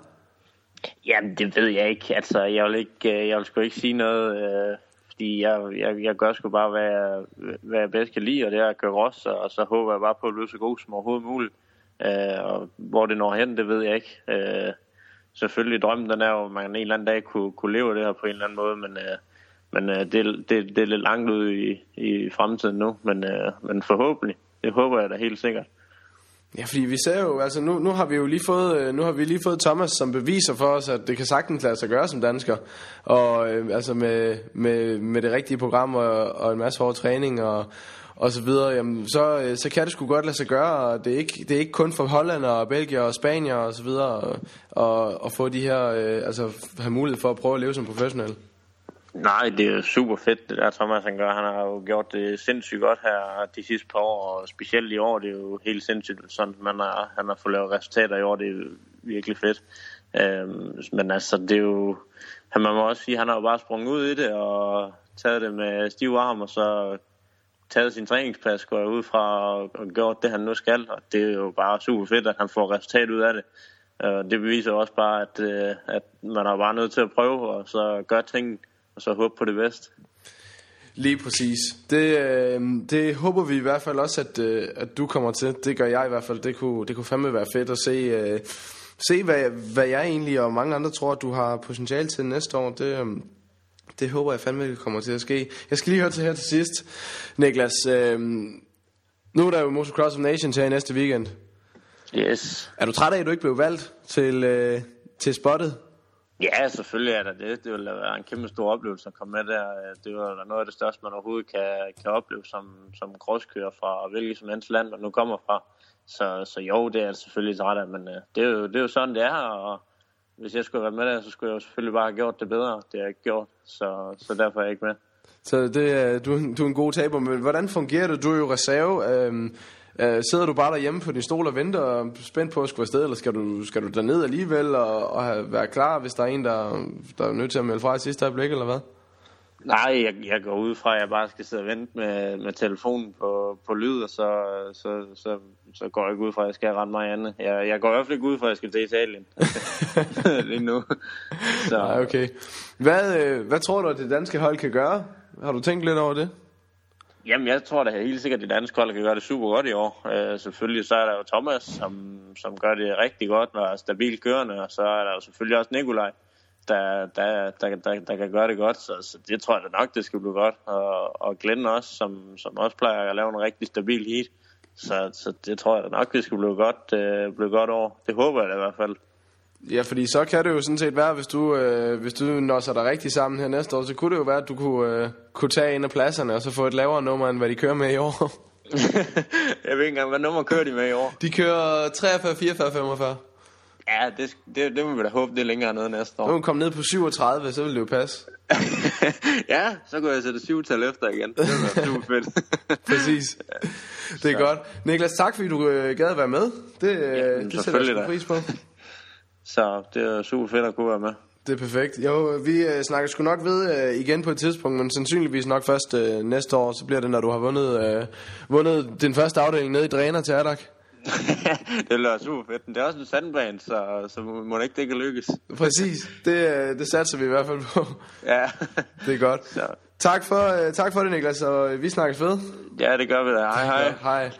Jamen, det ved jeg ikke. Altså, jeg vil, ikke, øh, jeg vil sgu ikke sige noget, øh, fordi jeg, jeg, jeg gør sgu bare, hvad jeg, hvad jeg bedst kan lide, og det er at køre cross, og så håber jeg bare på at blive så god som overhovedet muligt. Øh, og hvor det når hen, det ved jeg ikke. Øh, selvfølgelig drømmen, den er jo, at man en eller anden dag kunne, kunne leve det her på en eller anden måde, men, øh, men øh, det, det, det er lidt langt ud i, i fremtiden nu, men, øh, men forhåbentlig, det håber jeg da helt sikkert. Ja, fordi vi ser jo, altså nu, nu har vi jo lige fået, øh, nu har vi lige fået Thomas, som beviser for os, at det kan sagtens lade sig gøre som dansker. Og øh, altså med, med, med det rigtige program og, og en masse hård træning og, og så videre, jamen, så, øh, så kan det sgu godt lade sig gøre, og det er ikke, det er ikke kun for Holland og Belgien og Spanien og så videre, og, og, og få de her, øh, altså have mulighed for at prøve at leve som professionel. Nej, det er super fedt, det der Thomas han gør. Han har jo gjort det sindssygt godt her de sidste par år, og specielt i år, det er jo helt sindssygt, sådan man er, han har fået lavet resultater i år, det er virkelig fedt. Øhm, men altså, det er jo, han, man må også sige, han har jo bare sprunget ud i det, og taget det med stiv arm, og så taget sin træningsplads, går jeg ud fra, og, og gjort det, han nu skal, og det er jo bare super fedt, at han får resultat ud af det. Øh, det beviser også bare, at, øh, at man er bare nødt til at prøve, og så gøre ting, og så håbe på det bedste. Lige præcis. Det, øh, det håber vi i hvert fald også, at, øh, at du kommer til. Det gør jeg i hvert fald. Det kunne, det kunne fandme være fedt at se, øh, se hvad, hvad jeg egentlig og mange andre tror, at du har potentiale til næste år. Det, øh, det håber jeg fandme det kommer til at ske. Jeg skal lige høre til her til sidst, Niklas. Øh, nu er der jo Motocross of Nations her i næste weekend. Yes. Er du træt af, at du ikke blev valgt til, øh, til spottet? Ja, selvfølgelig er der det. Det vil være en kæmpe stor oplevelse at komme med der. Det var noget af det største, man overhovedet kan, kan opleve som, som crosskører fra hvilket som helst land, man nu kommer fra. Så, så jo, det er selvfølgelig træt af, men øh, det er, jo, det er jo sådan, det er, og hvis jeg skulle være med der, så skulle jeg jo selvfølgelig bare have gjort det bedre. Det har jeg ikke gjort, så, så derfor er jeg ikke med. Så det, du, du er en god taber, men hvordan fungerer det? Du er jo reserve. Øhm, øh, sidder du bare derhjemme på din stol og venter og spændt på at skulle afsted, eller skal du, skal du derned alligevel og, og have, være klar, hvis der er en, der, der er nødt til at melde fra i sidste øjeblik, eller hvad? Nej, jeg, jeg går ud fra, at jeg bare skal sidde og vente med, med telefonen på, på lyd, og så, så, så, så går jeg ikke ud fra, at jeg skal rette mig andet. Jeg, jeg går i hvert fald ikke ud fra, at jeg skal til Italien (laughs) (laughs) lige nu. Så. Nej, okay. Hvad, øh, hvad tror du, at det danske hold kan gøre? Har du tænkt lidt over det? Jamen, jeg tror da helt sikkert, at det danske hold kan gøre det super godt i år. Uh, selvfølgelig så er der jo Thomas, som, som gør det rigtig godt og er stabilt kørende, og så er der jo selvfølgelig også Nikolaj, der, der, der, der, der kan gøre det godt. Så, så det tror jeg da nok, det skal blive godt. Og, og Glenn også, som, som også plejer at lave en rigtig stabil heat. Så, så det tror jeg da nok, det skal blive godt, uh, blive godt over. Det håber jeg da i hvert fald. Ja, fordi så kan det jo sådan set være, hvis du, øh, hvis du når sig der rigtig sammen her næste år, så kunne det jo være, at du kunne, øh, kunne tage en af pladserne, og så få et lavere nummer, end hvad de kører med i år. (laughs) jeg ved ikke engang, hvad nummer kører de med i år? De kører 43, 44, 45. Ja, det, det, det må vi da håbe, det er længere noget næste år. Nu kom ned på 37, så vil det jo passe. (laughs) ja, så går jeg sætte syvtal efter igen. Det er super fedt. (laughs) Præcis. Det er så. godt. Niklas, tak fordi du øh, gad at være med. Det, øh, ja, det sætter jeg pris på. (laughs) Så det er super fedt at kunne være med. Det er perfekt. Jo, vi øh, snakker sgu nok ved øh, igen på et tidspunkt, men sandsynligvis nok først øh, næste år, så bliver det, når du har vundet, øh, vundet din første afdeling ned i Dræner til Adak. (laughs) det lyder super fedt. Men det er også en sandbane, så, så må det ikke det kan lykkes. Præcis. Det, øh, det satser vi i hvert fald på. (laughs) Ja. Det er godt. Så. Tak for, øh, tak for det, Niklas, og øh, vi snakkes ved. Ja, det gør vi da. Hej, hej. Ja, hej.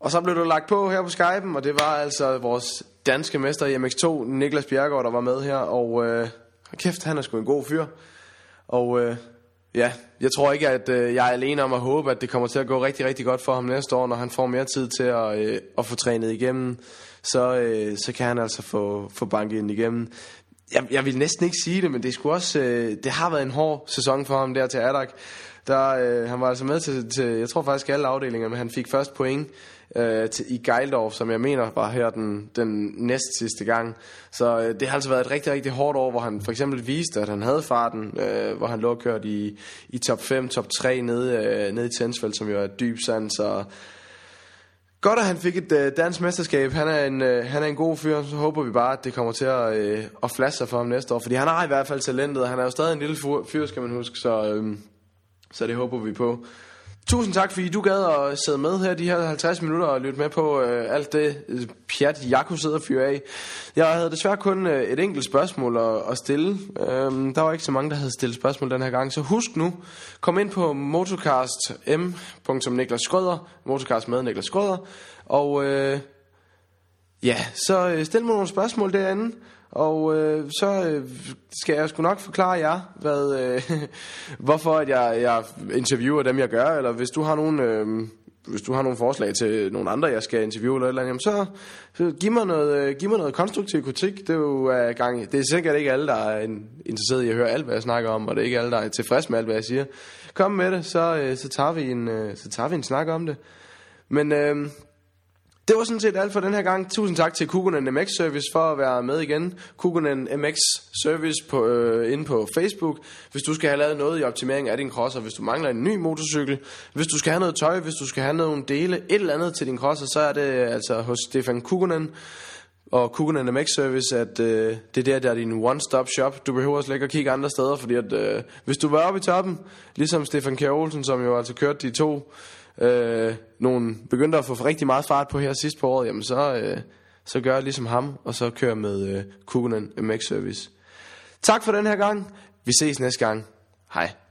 Og så blev du lagt på her på Skype'en, og det var altså vores danske mester i MX2, Niklas Bjergård, der var med her. Og øh, kæft, han er sgu en god fyr. Og øh, ja, jeg tror ikke, at øh, jeg er alene om at håbe, at det kommer til at gå rigtig, rigtig godt for ham næste år, når han får mere tid til at, øh, at få trænet igennem. Så, øh, så kan han altså få, få banket ind igennem. Jeg, jeg vil næsten ikke sige det, men det, skulle også, øh, det har været en hård sæson for ham der til Adak. Der, øh, han var altså med til, til, jeg tror faktisk alle afdelinger, men han fik først point øh, til, i Geildorf, som jeg mener var her den, den næst sidste gang. Så øh, det har altså været et rigtig, rigtig hårdt år, hvor han for eksempel viste, at han havde farten, øh, hvor han lå kørt i, i top 5, top 3 nede, øh, nede i Tensfeld, som jo er dyb sand, så Godt, at han fik et øh, dansk mesterskab. Han er, en, øh, han er en god fyr. Så håber vi bare, at det kommer til at, øh, at flaske sig for ham næste år. Fordi han har i hvert fald talentet, og han er jo stadig en lille fyr, skal man huske. Så, øh, så det håber vi på. Tusind tak, fordi du gad at sidde med her de her 50 minutter og lytte med på øh, alt det øh, pjat, jeg kunne sidde og fyre af. Jeg havde desværre kun øh, et enkelt spørgsmål at, at stille. Øhm, der var ikke så mange, der havde stillet spørgsmål den her gang. Så husk nu, kom ind på motorcast.m.Niklas Skrøder, motorcast med Niklas Skrøder, og øh, ja, så øh, stil mig nogle spørgsmål derinde. Og øh, så øh, skal jeg sgu nok forklare jer, hvad, øh, (laughs) hvorfor at jeg, jeg interviewer dem, jeg gør. Eller hvis du har nogle, øh, hvis du har nogle forslag til nogle andre, jeg skal interviewe eller et eller andet, jamen så, så giv, mig noget, øh, giv mig noget konstruktiv kritik. Det er jo uh, gang. Det er sikkert ikke alle, der er interesseret i at høre alt, hvad jeg snakker om, og det er ikke alle, der er tilfreds med alt, hvad jeg siger. Kom med det, så, øh, så, tager, vi en, øh, så tager vi en snak om det. Men øh, det var sådan set alt for den her gang. Tusind tak til Kukunen MX Service for at være med igen. Kukunen MX Service på, øh, inde på Facebook. Hvis du skal have lavet noget i optimering af din crosser, hvis du mangler en ny motorcykel, hvis du skal have noget tøj, hvis du skal have nogle dele, et eller andet til din crosser, så er det altså hos Stefan Kukunen og Kukunen MX Service, at øh, det er der, der er din one-stop shop. Du behøver slet ikke at kigge andre steder, fordi at, øh, hvis du var oppe i toppen, ligesom Stefan Kjær Olsen, som jo altså kørte de to øh, nogle begyndte at få rigtig meget fart på her sidst på året, jamen så, øh, så gør jeg ligesom ham, og så kører med øh, Kukunen MX Service. Tak for den her gang. Vi ses næste gang. Hej.